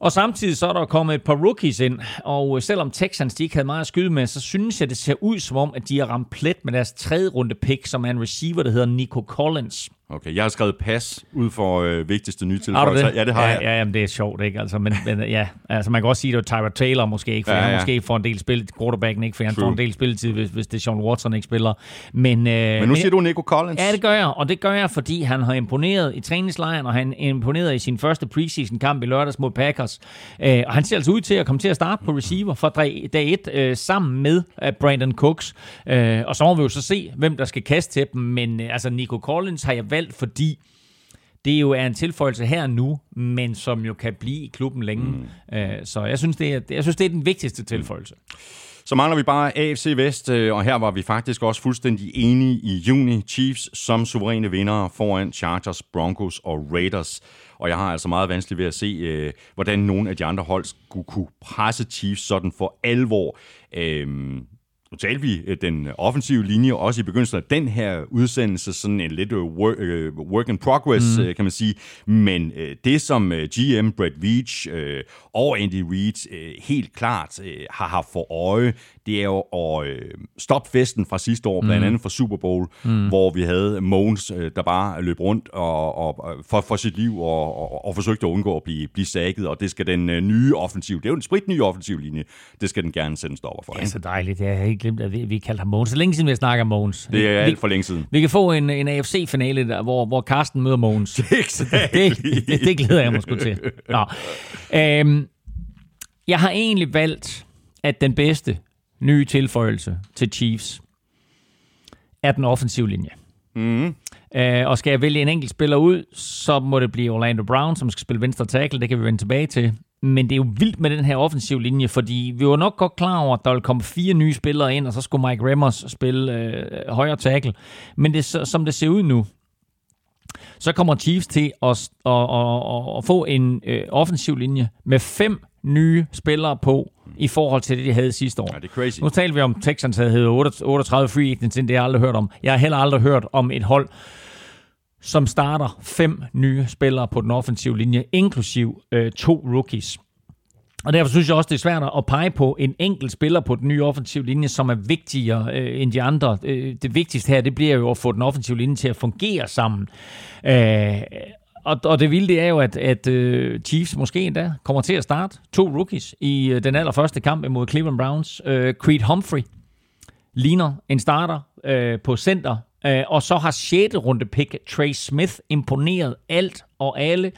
Og samtidig så er der kommet et par rookies ind, og selvom Texans de ikke havde meget at skyde med, så synes jeg, det ser ud som om, at de har ramt plet med deres tredje runde pick, som er en receiver, der hedder Nico Collins. Okay, jeg har skrevet pas ud for øh, vigtigste nye Har du tilføjelser. det? Ja, det har ja, jeg. Ja, jamen, det er sjovt, ikke? Altså, men, men ja, altså, man kan også sige, at det var Tyra Taylor måske ikke, for Ja, ja, han måske får en del spil, quarterbacken ikke, for han True. får en del spilletid, hvis, hvis det er Sean Watson ikke spiller. Men, øh, Men nu siger du Nico Collins. Ja, det gør jeg, og det gør jeg, fordi han har imponeret i træningslejren, og han imponeret i sin første preseason-kamp i lørdags mod Packers. Øh, og han ser altså ud til at komme til at starte på receiver fra dag dag 1 øh, sammen med øh, Brandon Cooks. Øh, og så må vi jo så se, hvem der skal kaste til dem. Men øh, altså, Nico Collins har jeg valgt, fordi det jo er en tilføjelse her nu, men som jo kan blive i klubben længe. Mm. Øh, så jeg synes, det er, jeg synes, det er den vigtigste tilføjelse. Så mangler vi bare AFC Vest, øh, og her var vi faktisk også fuldstændig enige i juni. Chiefs som suveræne vindere foran Chargers, Broncos og Raiders. Og jeg har altså meget vanskeligt ved at se, øh, hvordan nogle af de andre hold skulle kunne presse Chiefs sådan for alvor. Øhm, nu talte vi øh, den offensive linje også i begyndelsen af den her udsendelse, sådan en lidt øh, work, øh, work in progress, mm. kan man sige. Men det, som GM Brett Veach og Andy Reid helt klart har haft for øje, det er jo at øh, stoppe festen fra sidste år, blandt andet fra Super Bowl, mm. hvor vi havde Mogens, øh, der bare løb rundt og, og, og for, for sit liv og, og, og forsøgte at undgå at blive, blive sækket, og det skal den øh, nye offensiv, det er jo en sprit ny offensiv linje, det skal den gerne en stopper for. Det er så dejligt. Jeg har helt glemt, at vi, vi kaldte ham Mogens. Så længe siden vi har snakket om Mogens. Det er vi, alt for længe siden. Vi kan få en, en AFC-finale, der, hvor, hvor Carsten møder Mogens. det, det, det glæder jeg mig sgu til. Nå. Øhm, jeg har egentlig valgt, at den bedste nye tilføjelse til Chiefs er den offensive linje. Mm. Øh, og skal jeg vælge en enkelt spiller ud, så må det blive Orlando Brown, som skal spille venstre tackle. Det kan vi vende tilbage til. Men det er jo vildt med den her offensiv linje, fordi vi var nok godt klar over, at der ville komme fire nye spillere ind, og så skulle Mike Remmers spille øh, højre tackle. Men det, som det ser ud nu, så kommer Chiefs til at, at, at, at, at få en øh, offensiv linje med fem nye spillere på i forhold til det, de havde sidste år. Ja, det er crazy. Nu talte vi om, Texans havde heddet 38 free agents, det har jeg aldrig hørt om. Jeg har heller aldrig hørt om et hold, som starter fem nye spillere på den offensive linje, inklusiv øh, to rookies. Og derfor synes jeg også, det er svært at pege på en enkelt spiller på den nye offensive linje, som er vigtigere øh, end de andre. Øh, det vigtigste her, det bliver jo at få den offensive linje til at fungere sammen. Øh, og, og det vilde det er jo, at, at øh, Chiefs måske endda kommer til at starte to rookies i øh, den allerførste kamp imod Cleveland Browns. Øh, Creed Humphrey ligner en starter øh, på center, øh, og så har 6. runde pick Trey Smith imponeret alt og alle.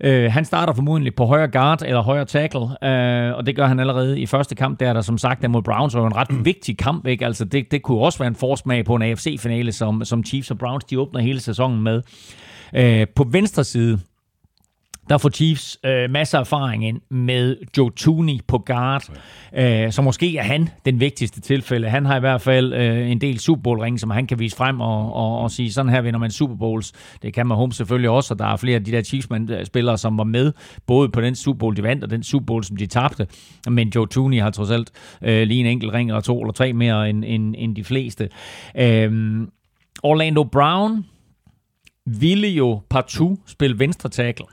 Øh, han starter formodentlig på højre guard eller højre tackle, øh, og det gør han allerede i første kamp, der er der som sagt er mod Browns, og en ret vigtig kamp, ikke? Altså det, det kunne også være en forsmag på en AFC-finale, som, som Chiefs og Browns de åbner hele sæsonen med. Øh, på venstre side, der får Chiefs øh, masser af erfaring ind med Joe Tooney på guard, øh, så måske er han den vigtigste tilfælde. Han har i hvert fald øh, en del Super Bowl ring, som han kan vise frem og, og, og sige, sådan her vinder man Super Bowls. Det kan Mahomes selvfølgelig også, og der er flere af de der Chiefs-spillere, som var med, både på den Super Bowl, de vandt, og den Super Bowl, som de tabte. Men Joe Tooney har trods alt øh, lige en enkelt ring, eller to eller tre mere end, end, end de fleste. Øh, Orlando Brown ville jo partout spille venstre tackle.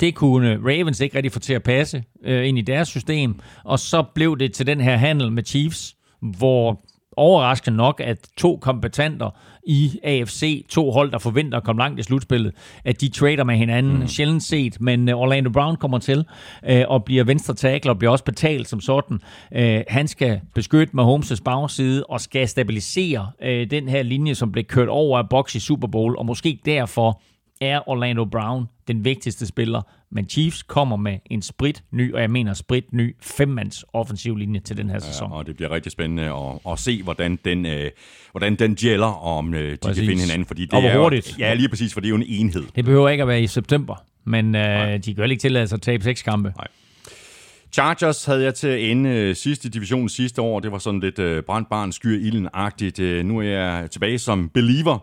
Det kunne Ravens ikke rigtig få til at passe øh, ind i deres system, og så blev det til den her handel med Chiefs, hvor overraskende nok, at to kompetenter i AFC, to hold, der forventer at komme langt i slutspillet, at de trader med hinanden. Mm. Sjældent set, men øh, Orlando Brown kommer til øh, og bliver venstre tackle og bliver også betalt som sådan. Øh, han skal beskytte Mahomes' bagside og skal stabilisere øh, den her linje, som blev kørt over af box i Super Bowl, og måske derfor er Orlando Brown den vigtigste spiller, men Chiefs kommer med en sprit ny, og jeg mener sprit ny, femmands offensiv linje til den her sæson. Og det bliver rigtig spændende at, at se, hvordan den, øh, hvordan den gælder, om øh, de Præcis. kan finde hinanden. Fordi det Og er jo, hurtigt. Ja, lige præcis, for det er jo en enhed. Det behøver ikke at være i september, men øh, de kan jo ikke tillade sig at tabe seks kampe. Nej. Chargers havde jeg til at ende øh, sidste division sidste år. Det var sådan lidt øh, brændt barn, skyr ilden-agtigt. Øh, nu er jeg tilbage som believer,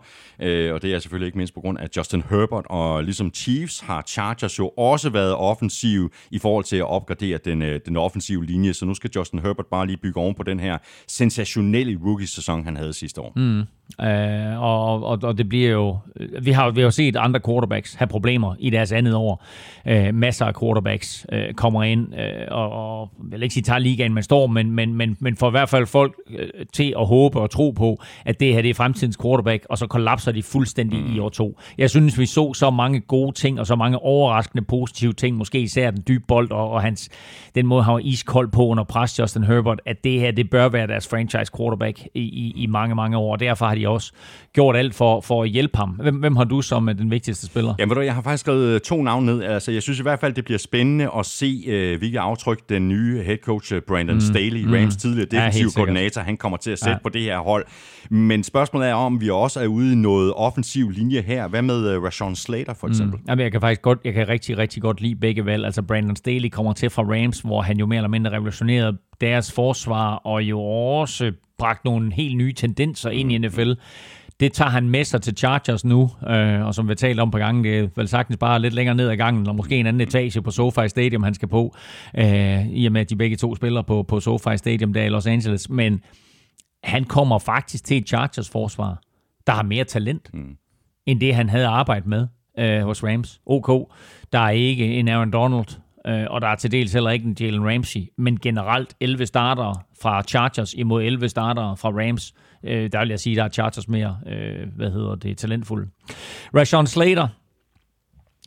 og det er selvfølgelig ikke mindst på grund af Justin Herbert. Og ligesom Chiefs har Chargers jo også været offensiv i forhold til at opgradere den, den offensive linje. Så nu skal Justin Herbert bare lige bygge oven på den her sensationelle rookie-sæson, han havde sidste år. Mm. Øh, og, og, og det bliver jo... Vi har, vi har jo set andre quarterbacks have problemer i deres andet år. Øh, masser af quarterbacks øh, kommer ind, øh, og, og jeg vil ikke sige, tager ligaen med storm, men, men, men, men får i hvert fald folk øh, til at håbe og tro på, at det her det er fremtidens quarterback, og så kollapser de fuldstændig mm. i år to. Jeg synes, vi så så mange gode ting, og så mange overraskende positive ting, måske især den dybe bold, og, og hans, den måde, han var iskold på under pres, Justin Herbert, at det her, det bør være deres franchise quarterback i, i, i mange, mange år, derfor har de også gjort alt for, for at hjælpe ham. Hvem, hvem har du som den vigtigste spiller? Jamen, du, jeg har faktisk skrevet øh, to navne ned. Altså, jeg synes i hvert fald, det bliver spændende at se, uh, hvilke aftryk den nye head coach øh, Brandon mm. Staley, mm. Rams tidligere defensiv ja, koordinator, han kommer til at sætte ja. på det her hold. Men spørgsmålet er, om vi også er ude i noget offensiv linje her. Hvad med uh, Rashawn Slater for eksempel? Mm. Jamen, jeg kan faktisk godt, jeg kan rigtig, rigtig godt lide begge valg. Altså, Brandon Staley kommer til fra Rams, hvor han jo mere eller mindre revolutionerede deres forsvar, og jo også bragt nogle helt nye tendenser ind i NFL. Det tager han med sig til Chargers nu, øh, og som vi har talt om på gangen, det er vel sagtens bare lidt længere ned ad gangen, eller måske en anden etage på SoFi Stadium, han skal på, øh, i og med, at de begge to spiller på, på SoFi Stadium der i Los Angeles. Men han kommer faktisk til et Chargers forsvar, der har mere talent, mm. end det han havde arbejdet med øh, hos Rams. OK, der er ikke en Aaron Donald, øh, og der er til dels heller ikke en Jalen Ramsey, men generelt 11 starter fra Chargers imod 11 starter fra Rams. Øh, der vil jeg sige, der er Chargers mere, øh, hvad hedder det, talentfulde. Rashawn Slater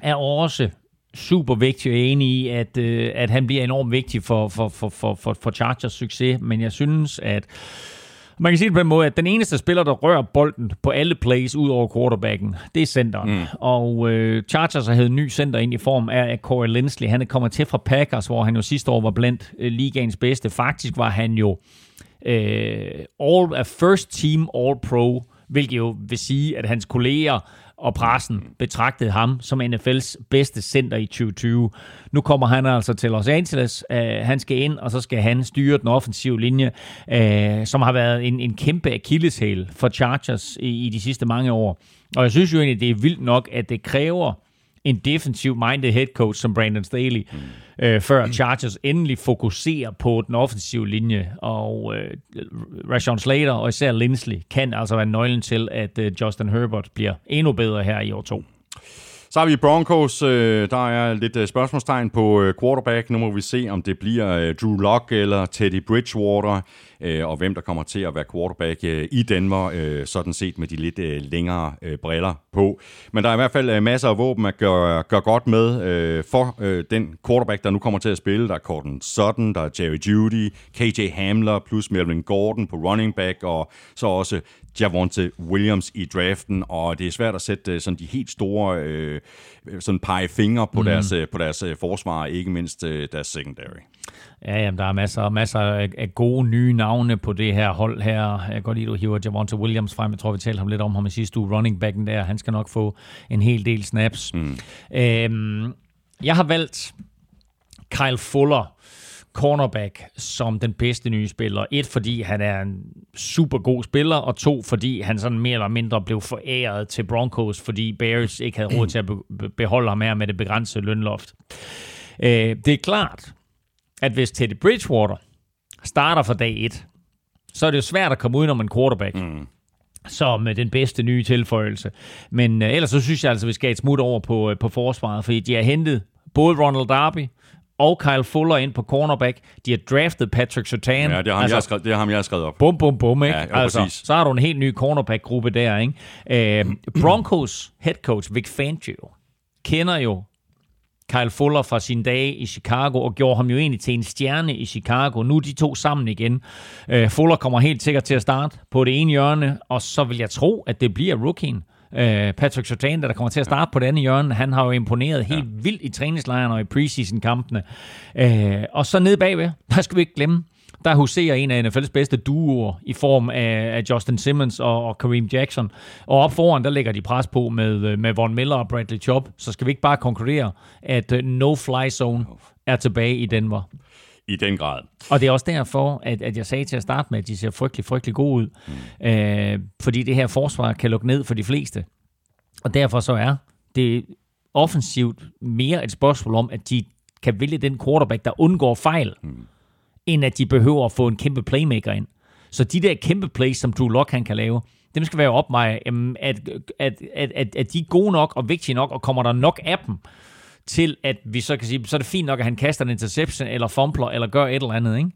er også super vigtig og enig i, at, øh, at han bliver enormt vigtig for, for, for, for, for, for Chargers succes, men jeg synes, at man kan sige det på den måde, at den eneste spiller, der rører bolden på alle plays ud over quarterbacken, det er centeren. Mm. Og øh, Chargers har en ny center ind i form af Corey Lindsley. Han er kommet til fra Packers, hvor han jo sidste år var blandt øh, ligaens bedste. Faktisk var han jo øh, all, a first team All-Pro, hvilket jo vil sige, at hans kolleger og pressen betragtede ham som NFL's bedste center i 2020. Nu kommer han altså til Los Angeles. Uh, han skal ind, og så skal han styre den offensive linje, uh, som har været en, en kæmpe akilleshæl for Chargers i, i de sidste mange år. Og jeg synes jo egentlig, det er vildt nok, at det kræver en defensiv-minded head coach som Brandon Staley, mm. øh, før Chargers endelig fokuserer på den offensive linje. Og øh, Rashawn Slater og især Lindsley kan altså være nøglen til, at øh, Justin Herbert bliver endnu bedre her i år 2. Så har vi Broncos. Øh, der er lidt øh, spørgsmålstegn på øh, quarterback. Nu må vi se, om det bliver øh, Drew Lock eller Teddy Bridgewater, øh, og hvem der kommer til at være quarterback øh, i Denver, sådan set med de lidt længere briller på. Men der er i hvert fald masser af våben at gøre, gøre godt med for den quarterback, der nu kommer til at spille. Der er Corton Sutton, der er Jerry Judy, KJ Hamler plus Melvin Gordon på running back, og så også Javonte Williams i draften, og det er svært at sætte øh, sådan de helt store øh, sådan pege fingre på mm. deres, øh, på deres øh, forsvar, ikke mindst øh, deres secondary. Ja, jamen, der er masser, masser af gode nye navne på det her hold her. Jeg kan godt lide, at du hiver Javonte Williams frem. Jeg tror, vi talte ham lidt om ham i sidste uge. Running backen der, han skal nok få en hel del snaps. Mm. Øhm, jeg har valgt Kyle Fuller cornerback som den bedste nye spiller. Et, fordi han er en super god spiller, og to, fordi han sådan mere eller mindre blev foræret til Broncos, fordi Bears ikke havde råd til at beholde ham her med det begrænsede lønloft. Øh, det er klart, at hvis Teddy Bridgewater starter fra dag 1, så er det jo svært at komme udenom en quarterback. Mm som den bedste nye tilføjelse. Men øh, ellers så synes jeg altså, at vi skal et smut over på, øh, på forsvaret, fordi de har hentet både Ronald Darby, og Kyle Fuller ind på cornerback. De har draftet Patrick Surtain. Ja, det er ham, altså, jeg, har skrevet, det er ham jeg har skrevet op. Bum, bum, bum, ikke? Ja, jo, altså, præcis. Så har du en helt ny cornerback-gruppe der, ikke? Øh, Broncos head coach Vic Fangio kender jo Kyle Fuller fra sine dage i Chicago, og gjorde ham jo egentlig til en stjerne i Chicago. Nu er de to sammen igen. Øh, Fuller kommer helt sikkert til at starte på det ene hjørne, og så vil jeg tro, at det bliver rookien. Øh, Patrick Sertan, der kommer til at starte på den hjørne, han har jo imponeret helt ja. vildt i træningslejren og i preseason-kampene. Øh, og så nede bagved, der skal vi ikke glemme, der huserer en af NFL's bedste duoer i form af, af Justin Simmons og, og Kareem Jackson. Og op foran, der lægger de pres på med, med Von Miller og Bradley Chubb. Så skal vi ikke bare konkludere, at uh, no-fly zone er tilbage i Denver. I den grad. Og det er også derfor, at, at jeg sagde til at starte med, at de ser frygtelig, frygtelig gode ud. Mm. Øh, fordi det her forsvar kan lukke ned for de fleste. Og derfor så er det offensivt mere et spørgsmål om, at de kan vælge den quarterback, der undgår fejl, mm. end at de behøver at få en kæmpe playmaker ind. Så de der kæmpe plays, som Drew Lock han kan lave, dem skal være op mig, at, at, at, at, at de er gode nok og vigtige nok, og kommer der nok af dem, til at vi så kan sige, så er det fint nok, at han kaster en interception, eller fumbler, eller gør et eller andet, ikke?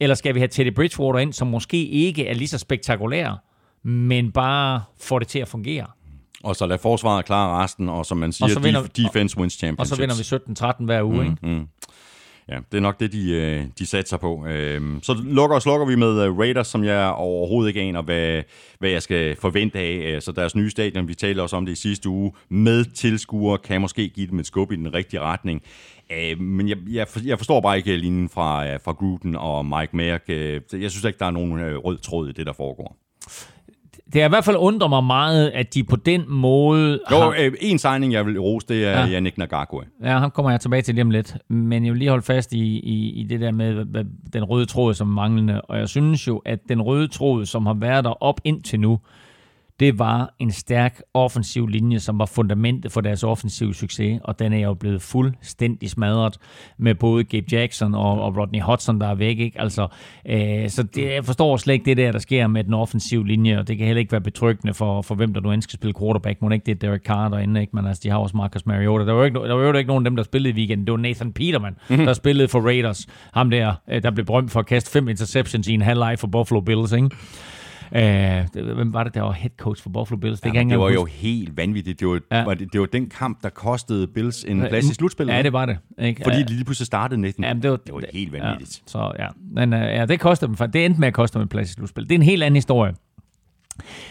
Eller skal vi have Teddy Bridgewater ind, som måske ikke er lige så spektakulær, men bare får det til at fungere? Og så lad forsvaret klare resten, og som man siger, og så vinder, defense wins championships. Og så vinder vi 17-13 hver uge, mm, ikke? Mm. Ja, det er nok det, de, øh, de satser på. Øhm, så lukker og slukker vi med øh, Raiders, som jeg overhovedet ikke aner, hvad, hvad jeg skal forvente af. Øh, så deres nye stadion, vi talte også om det i sidste uge, med tilskuere, kan måske give dem et skub i den rigtige retning. Men jeg, jeg, jeg forstår bare ikke linjen fra, fra Gruden og Mike Merck. Jeg synes ikke, der er nogen rød tråd i det, der foregår det er i hvert fald undrer mig meget, at de på den måde... Jo, har... øh, en signing, jeg vil rose, det er ja. Yannick Nagakwe. Ja, ham kommer jeg tilbage til lige om lidt. Men jeg vil lige holde fast i, i, i det der med hvad, den røde tråd som manglende. Og jeg synes jo, at den røde tråd, som har været der op indtil nu, det var en stærk offensiv linje, som var fundamentet for deres offensive succes, og den er jo blevet fuldstændig smadret med både Gabe Jackson og, og Rodney Hudson, der er væk. Ikke? Altså, øh, så det, jeg forstår slet ikke det der, der sker med den offensive linje, og det kan heller ikke være betryggende for, for hvem der nu end skal spille quarterback. Må ikke det er Derek Carr derinde, ikke? men altså, de har også Marcus Mariota. Der var jo ikke, der var jo ikke nogen af dem, der spillede i weekenden. Det var Nathan Peterman, mm-hmm. der spillede for Raiders. Ham der, øh, der blev berømt for at kaste fem interceptions i en halvleg for Buffalo Bills. Ikke? Uh, hvem var det, der var head coach for Buffalo Bills? Det, ja, det var huske. jo helt vanvittigt. Det var, ja. var det, det var den kamp, der kostede Bills en plads i slutspillet. Ja, det var det. Ikke? Fordi de lige pludselig startede næsten. Ja, det, var, det var helt vanvittigt. Ja, så ja, men uh, ja, det kostede dem. Det endte med at koste dem en plads i slutspillet. Det er en helt anden historie.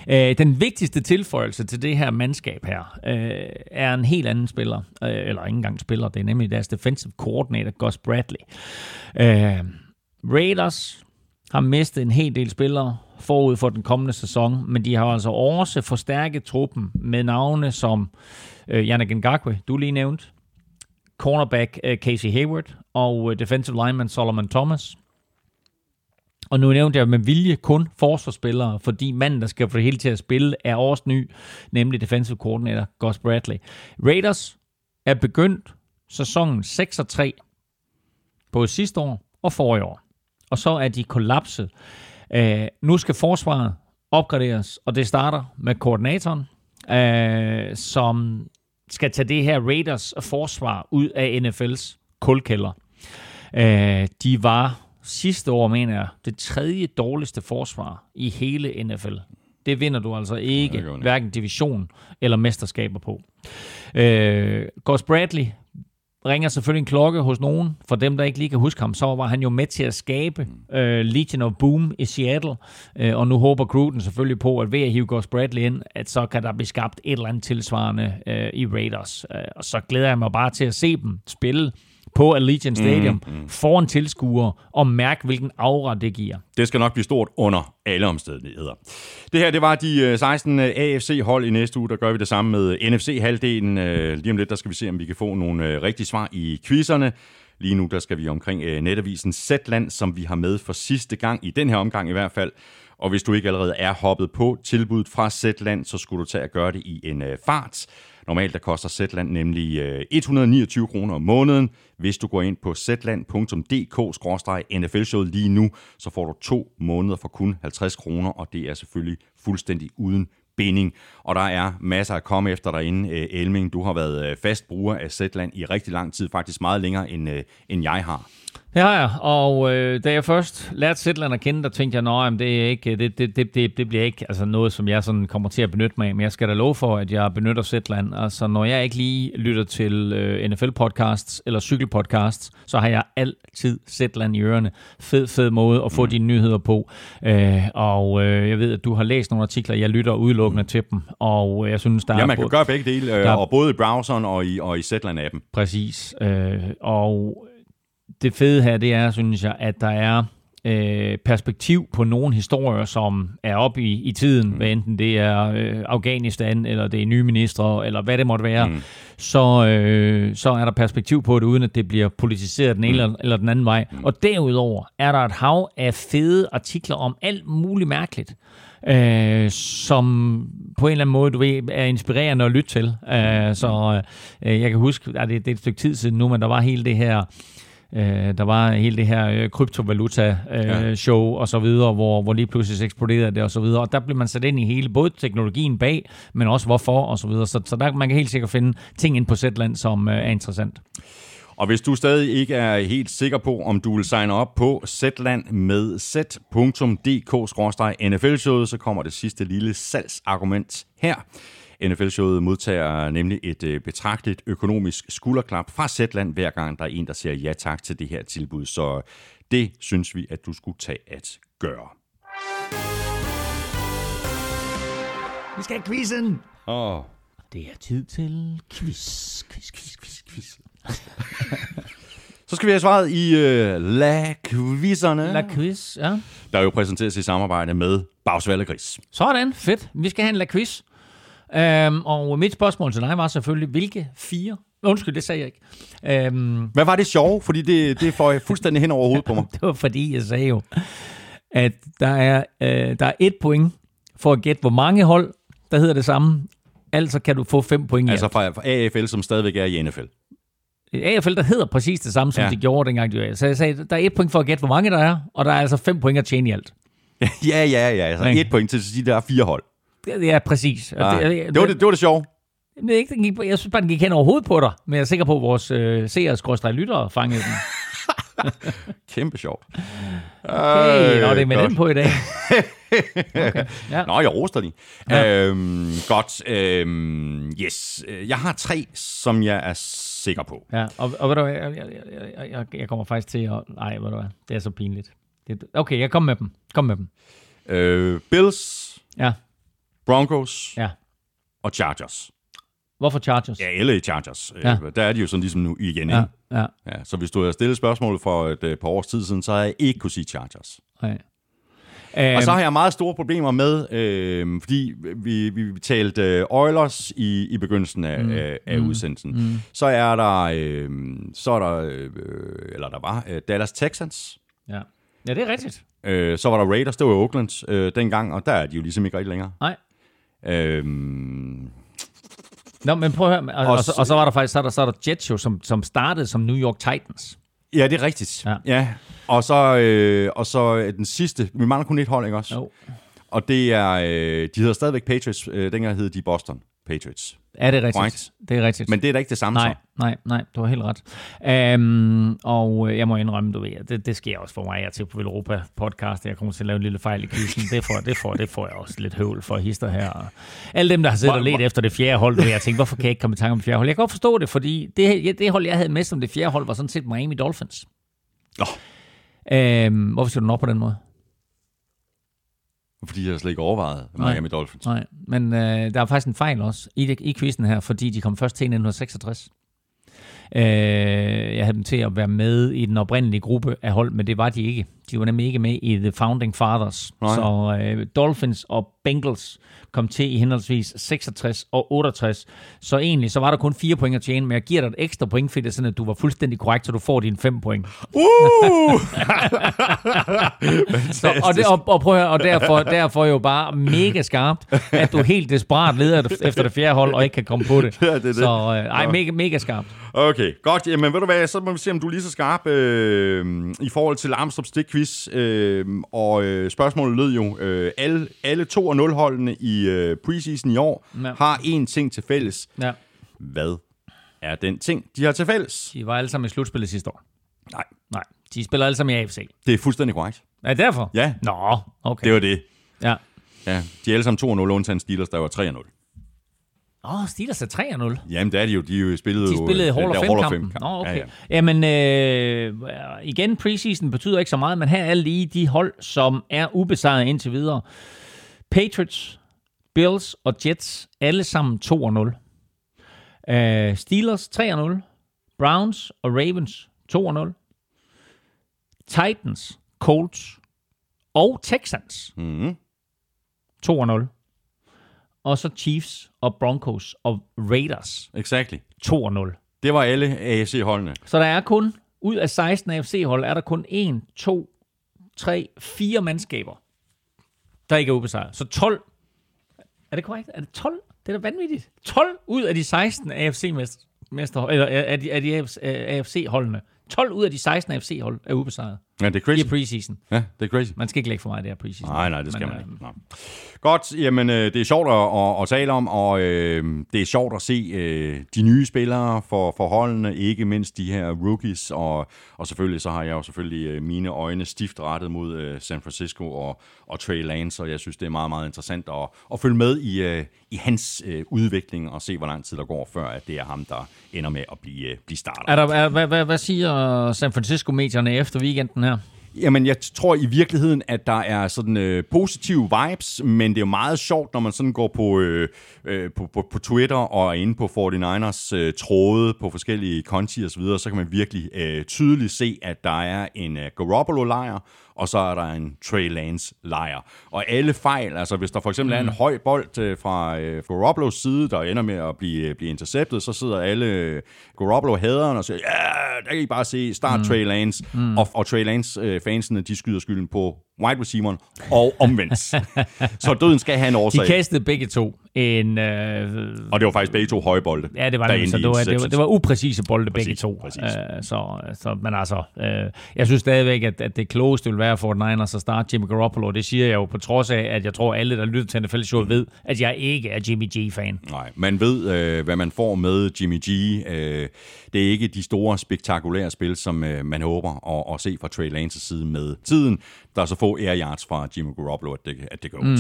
Uh, den vigtigste tilføjelse til det her mandskab her uh, er en helt anden spiller, uh, eller ikke engang spiller, det er nemlig deres defensive coordinator, Gus Bradley. Uh, Raiders har mistet en hel del spillere forud for den kommende sæson, men de har altså også forstærket truppen med navne som øh, Yannick Ngakwe, du lige nævnt, cornerback øh, Casey Hayward og øh, defensive lineman Solomon Thomas. Og nu nævnte jeg med vilje kun forsvarsspillere, fordi manden, der skal få det hele til at spille, er også ny, nemlig defensive coordinator Gus Bradley. Raiders er begyndt sæsonen 6 3, både sidste år og forrige år. Og så er de kollapset Øh, nu skal forsvaret opgraderes, og det starter med koordinatoren, øh, som skal tage det her Raiders forsvar ud af NFL's kulkælder. Øh, de var sidste år, mener jeg, det tredje dårligste forsvar i hele NFL. Det vinder du altså ikke, hverken division eller mesterskaber på. Øh, Gus Bradley ringer selvfølgelig en klokke hos nogen. For dem, der ikke lige kan huske ham, så var han jo med til at skabe øh, Legion of Boom i Seattle. Øh, og nu håber Gruden selvfølgelig på, at ved at hive Gus Bradley ind, at så kan der blive skabt et eller andet tilsvarende øh, i Raiders. Øh, og så glæder jeg mig bare til at se dem spille på Allegiant Stadium mm, mm. foran tilskuere og mærke, hvilken aura det giver. Det skal nok blive stort under alle omstændigheder. Det her, det var de 16 øh, øh, AFC-hold i næste uge. Der gør vi det samme med NFC-halvdelen. Øh, lige om lidt, der skal vi se, om vi kan få nogle rigtige svar i quizzerne. Lige nu, der skal vi omkring netavisen Zetland, som vi har med for sidste gang, i den her omgang i hvert fald. Og hvis du ikke allerede er hoppet på tilbuddet fra Zetland, så skulle du tage at gøre det i en fart. Normalt der koster Zetland nemlig øh, 129 kroner om måneden. Hvis du går ind på zetland.dk-nflshowet lige nu, så får du to måneder for kun 50 kroner, og det er selvfølgelig fuldstændig uden binding. Og der er masser at komme efter derinde. Øh, Elming, du har været øh, fast bruger af Zetland i rigtig lang tid, faktisk meget længere end, end jeg har. Det har jeg, og øh, da jeg først lærte Zetland at kende, der tænkte jeg, at det, er ikke, det, det, det, det, bliver ikke altså noget, som jeg sådan kommer til at benytte mig af, men jeg skal da love for, at jeg benytter Zetland. Altså, når jeg ikke lige lytter til øh, NFL-podcasts eller cykelpodcasts, så har jeg altid Zetland i ørerne. Fed, fed måde at få mm. dine nyheder på. Øh, og øh, jeg ved, at du har læst nogle artikler, jeg lytter udelukkende mm. til dem, og jeg synes, der ja, man kan både, gøre begge dele, øh, der, og både i browseren og i, og i Zetland-appen. Præcis, øh, og det fede her, det er, synes jeg, at der er øh, perspektiv på nogle historier, som er op i, i tiden, mm. hvad enten det er øh, Afghanistan, eller det er nye ministre, eller hvad det måtte være, mm. så, øh, så er der perspektiv på det, uden at det bliver politiseret den ene mm. eller, den anden vej. Mm. Og derudover er der et hav af fede artikler om alt muligt mærkeligt, øh, som på en eller anden måde du ved, er inspirerende at lytte til. Øh, så øh, jeg kan huske, at det, det er et stykke tid siden nu, men der var hele det her Øh, der var hele det her øh, kryptovaluta-show øh, Ja. og så videre, hvor, hvor lige pludselig eksploderede det og så videre. Og der blev man sat ind i hele, både teknologien bag, men også hvorfor og så videre. Så, så der man kan helt sikkert finde ting ind på Zetland, som øh, er interessant. Og hvis du stadig ikke er helt sikker på, om du vil signe op på Zetland med z.dk-nfl-showet, så kommer det sidste lille salgsargument her. NFL-showet modtager nemlig et øh, betragteligt økonomisk skulderklap fra Zetland, hver gang der er en, der siger ja tak til det her tilbud. Så det synes vi, at du skulle tage at gøre. Vi skal have quizzen! Åh, Det er tid til quiz, quiz, quiz, quiz, quiz. Så skal vi have svaret i øh, La Quizerne, La quiz, ja. der jo præsenteres i samarbejde med Bagsvalde Gris. Sådan, fedt. Vi skal have en la quiz. Øhm, og mit spørgsmål til dig var selvfølgelig, hvilke fire... Undskyld, det sagde jeg ikke. Øhm, Hvad var det sjove? Fordi det, det får jeg fuldstændig hen over hovedet på mig. det var fordi, jeg sagde jo, at der er, øh, der er et point for at gætte, hvor mange hold, der hedder det samme. Altså kan du få fem point i Altså alt. fra, fra AFL, som stadigvæk er i NFL. AFL, der hedder præcis det samme, som Ja. de gjorde dengang. De. Så jeg sagde, der er et point for at gætte, hvor mange der er, og der er altså fem point at tjene i alt. ja, ja, ja. Altså Nej. et point til de der fire hold. Det er præcis. Ja, det, det, var det, det var det sjove. Jeg, ved ikke, den gik, jeg synes bare, den gik hen over hovedet på dig, men jeg er sikker på, at vores øh, seere lyttere fangede den. Kæmpe sjovt. Okay, Nå, det er med godt. den på i dag. Okay. Ja. Nå, jeg roster lige. Ja. Ja. Øhm, godt. Øhm, yes. Øh, Jeg har tre, som jeg er sikker på. Ja, og, og ved du hvad, jeg, jeg, jeg, jeg, jeg kommer faktisk til at... Nej, ved du hvad, det er så pinligt. Det, okay, jeg kommer med dem. Kom med dem. Øh, Bills, Ja, Broncos ja. og Chargers. Hvorfor Chargers? Ja, LA Chargers. Ja. Ja. Der er de jo sådan ligesom nu igen. ja. Ja. ja. Ja, så hvis du havde stillet spørgsmål for et øh, par års tid siden, så havde jeg ikke kunne sige Chargers. Nej. Og så Øhm, har jeg meget store problemer med, øh, fordi vi, vi talte øh, Oilers i, i begyndelsen af, mm. af, af udsendelsen. Mm. Så er der, øh, så er der, øh, eller der var øh, Dallas Texans. ja. ja, det er rigtigt. Øh, så var der Raiders, det var Oakland øh, dengang, og der er de jo ligesom ikke rigtig længere. Nej. Øh, Nå, men prøv at høre. Og, Og og, så, og så var der faktisk så er der, så er der Jets jo, som, som startede som New York Titans. ja, det er rigtigt. Ja. ja. Og så, øh, og så øh, den sidste, vi mangler kun et hold, ikke også? Jo. Og det er, øh, de hedder stadigvæk Patriots, øh, dengang hed de Boston Patriots. Er det rigtigt? Korrekt. Det er rigtigt. Men det er da ikke det samme Nej, så. nej, nej, du har helt ret. Um, og øh, jeg må indrømme, du ved, det, det sker også for mig. Jeg er til på Europa podcast, jeg kommer til at lave en lille fejl i quizzen. Det får, det får, det får jeg også lidt høvl for hister her. Og alle dem, der har siddet og let efter det fjerde hold, du ved, jeg tænkte, hvorfor kan jeg ikke komme i tanke om det fjerde hold? Jeg kan godt forstå det, fordi det, ja, det hold, jeg havde med som det fjerde hold, var sådan set Miami Dolphins. Nå. Um, hvorfor siger du nok på den måde? Fordi jeg slet ikke overvejet Nej. Miami Dolphins. Nej, men øh, der er faktisk en fejl også i, i quizzen her, fordi de kom først til i 1966. Øh, jeg havde dem til at være med i den oprindelige gruppe af hold, men det var de ikke. De var nemlig ikke med i The Founding Fathers. Nej. Så øh, Dolphins og Bengals kom til i henholdsvis 66 og 68. Så egentlig så var der kun fire point at tjene, men jeg giver dig et ekstra point, fordi det er sådan, at du var fuldstændig korrekt, så du får dine fem point. Uh! Så, og, det, og, og, prøv høre, og derfor, derfor jo bare mega skarpt, at du helt desperat leder efter det fjerde hold, og ikke kan komme på det. Ja, det det. Så øh, ej, mega, mega skarpt. Okay, godt. Jamen, ved du hvad, så må vi se, om du er lige så skarp øh, i forhold til Armstrong Stik-quiz. Øh, og øh, spørgsmålet lød jo, øh, alle, alle 2-0-holdene i øh, preseason i år Ja. har én ting til fælles. Ja. Hvad er den ting, de har til fælles? De var alle sammen i slutspillet sidste år. Nej, Nej, de spiller alle sammen i AFC. det er fuldstændig korrekt. Er derfor? Ja. Nå, okay. Det var det. Ja. Ja, de er alle sammen 2-0, undtagen Steelers, der var 3-0. Åh, oh, Steelers er 3-0. Jamen, det er de jo. De er jo spillet De spillede jo, Hall of Fame-kampen. kamp. Nå, okay. Ja, ja. Jamen, øh, igen, preseason betyder ikke så meget, men her er lige de hold, som er ubesejret indtil videre. Patriots, Bills og Jets, alle sammen 2-0. Uh, Steelers 3-0. Browns og Ravens 2-0. Titans, Colts og Texans Mhm. 2-0. Og så Chiefs og Broncos og Raiders Exactly. 2-0. Det var alle AFC-holdene. Så der er kun, ud af 16 AFC-hold, er der kun 1, 2, 3, 4 mandskaber, der ikke er ubesejret. Så 12, er det korrekt? Er det 12? Det er da vanvittigt. 12 ud af de 16 AFC-mester, eller af de, af de AFC-holdene. 12 ud af de 16 FC-hold er ubesejret Ja, det er crazy. i preseason. Ja, det er crazy. Man skal ikke lægge for meget der preseason. Nej, nej, det skal Men, man øh, ikke. Nå. Godt, jamen øh, det er sjovt at, at, at tale om, og øh, det er sjovt at se øh, de nye spillere for, for holdene, ikke mindst de her rookies, og, og selvfølgelig så har jeg jo selvfølgelig øh, mine øjne stift rettet mod øh, San Francisco og, og Trey Lance, og jeg synes, det er meget, meget interessant at, at følge med i, øh, i hans øh, udvikling og se, hvor lang tid der går, før at det er ham, der ender med at blive, øh, blive starter. Er der, er, hvad, hvad, hvad siger San Francisco-medierne efter weekenden her? Jamen, jeg tror i virkeligheden, at der er sådan øh, positive vibes, men det er jo meget sjovt, når man sådan går på, øh, øh, på, på, på Twitter og er inde på 49ers øh, tråde på forskellige konti og så videre, så kan man virkelig øh, tydeligt se, at der er en øh, Garoppolo-lejr, og så er der en Trey Lance-lejr. Og alle fejl, altså hvis der for eksempel er en høj bold øh, fra øh, Garoppolos side, der ender med at blive, øh, blive interceptet, så sidder alle øh, Garoppolo-haderne og siger, ja, der kan I bare se, start mm. Trey Lance. Mm. Og, og Trey Lance-fansene, de skyder skylden på wide receiveren og omvendt. så døden skal have en De årsag. kastede begge to en... Øh, Og det var faktisk begge to høje bolde. Ja, det var det. Så det var, det, var, det var upræcise bolde begge Præcis, to. præcis. Øh, så, så, men altså, øh, jeg synes stadigvæk, at, at det klogeste vil være for Niners at starte Jimmy Garoppolo. Det siger jeg jo på trods af, at jeg tror, alle, der lytter til NFL Show, ved, at jeg ikke er Jimmy G-fan. Nej, man ved, øh, hvad man får med Jimmy G. Øh, det er ikke de store, spektakulære spil, som øh, man håber at, at se fra Trey Lance's side med tiden. Der er så få air yards fra Jimmy Garoppolo, at det, at det går. Mm.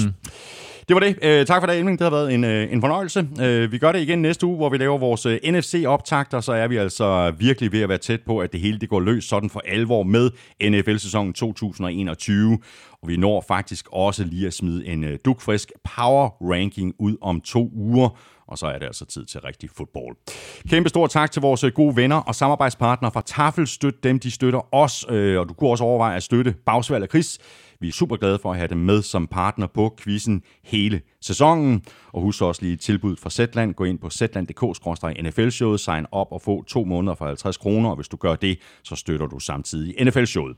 Det var det. Øh, tak for det, Elming. Det har været en, øh, en fornøjelse. Øh, vi gør det igen næste uge, hvor vi laver vores øh, NFC-optagter, så er vi altså virkelig ved at være tæt på, at det hele det går løs sådan for alvor med NFL-sæsonen 2021. Og vi når faktisk også lige at smide en øh, dukfrisk power-ranking ud om to uger. Og så er det altså tid til rigtig fodbold. Kæmpe stor tak til vores øh, gode venner og samarbejdspartnere fra Tafel. Støt dem, de støtter os. Øh, og du kunne også overveje at støtte Bagsvalg og Chris. Vi er super glade for at have dem med som partner på quizzen hele sæsonen. Og husk også lige tilbuddet fra Zetland. Gå ind på zetland.dk-nfl-showet, sign op og få to måneder for 50 kroner. Og hvis du gør det, så støtter du samtidig NFL-showet.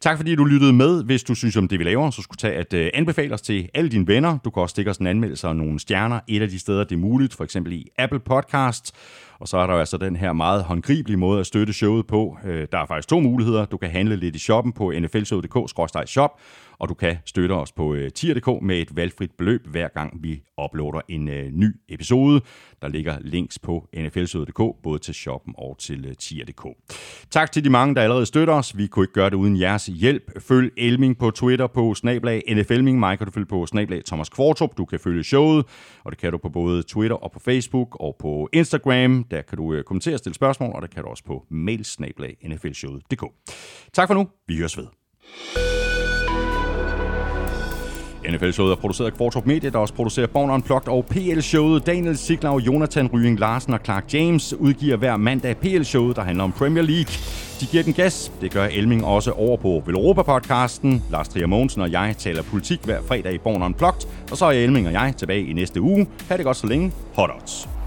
Tak fordi du lyttede med. Hvis du synes om det, vi laver, så skulle tage at øh, anbefale os til alle dine venner. Du kan også stikke os en anmeldelse og nogle stjerner et af de steder, det er muligt. For eksempel i Apple Podcasts. Og så er der jo altså den her meget håndgribelige måde at støtte showet på. Øh, der er faktisk to muligheder. Du kan handle lidt i shoppen på nflshow.dk-shop, og du kan støtte os på øh, tier.dk med et valgfrit beløb, hver gang vi uploader en øh, ny episode. Der ligger links på nflsøde.dk, både til shoppen og til øh, tier.dk. Tak til de mange, der allerede støtter os. Vi kunne ikke gøre det uden jeres hjælp. Følg Elming på Twitter på snablag NFLming. Mig kan du følge på snablag Thomas Kvartrup. Du kan følge showet, og det kan du på både Twitter og på Facebook og på Instagram. Der kan du øh, kommentere og stille spørgsmål, og det kan du også på mailsnablag nflshowet.dk. Tak for nu. Vi høres ved. NFL-showet er produceret af Kvartrup Media, der også producerer Born Unplugged og PL-showet. Daniel Siglau, Jonathan Rying Larsen og Clark James udgiver hver mandag PL-showet, der handler om Premier League. De giver den gas. Det gør Elming også over på Veloropa-podcasten. Lars Trier Mogensen og jeg taler politik hver fredag i Born Unplugged. Og så er Elming og jeg tilbage i næste uge. Ha' det godt så længe. Hot odds.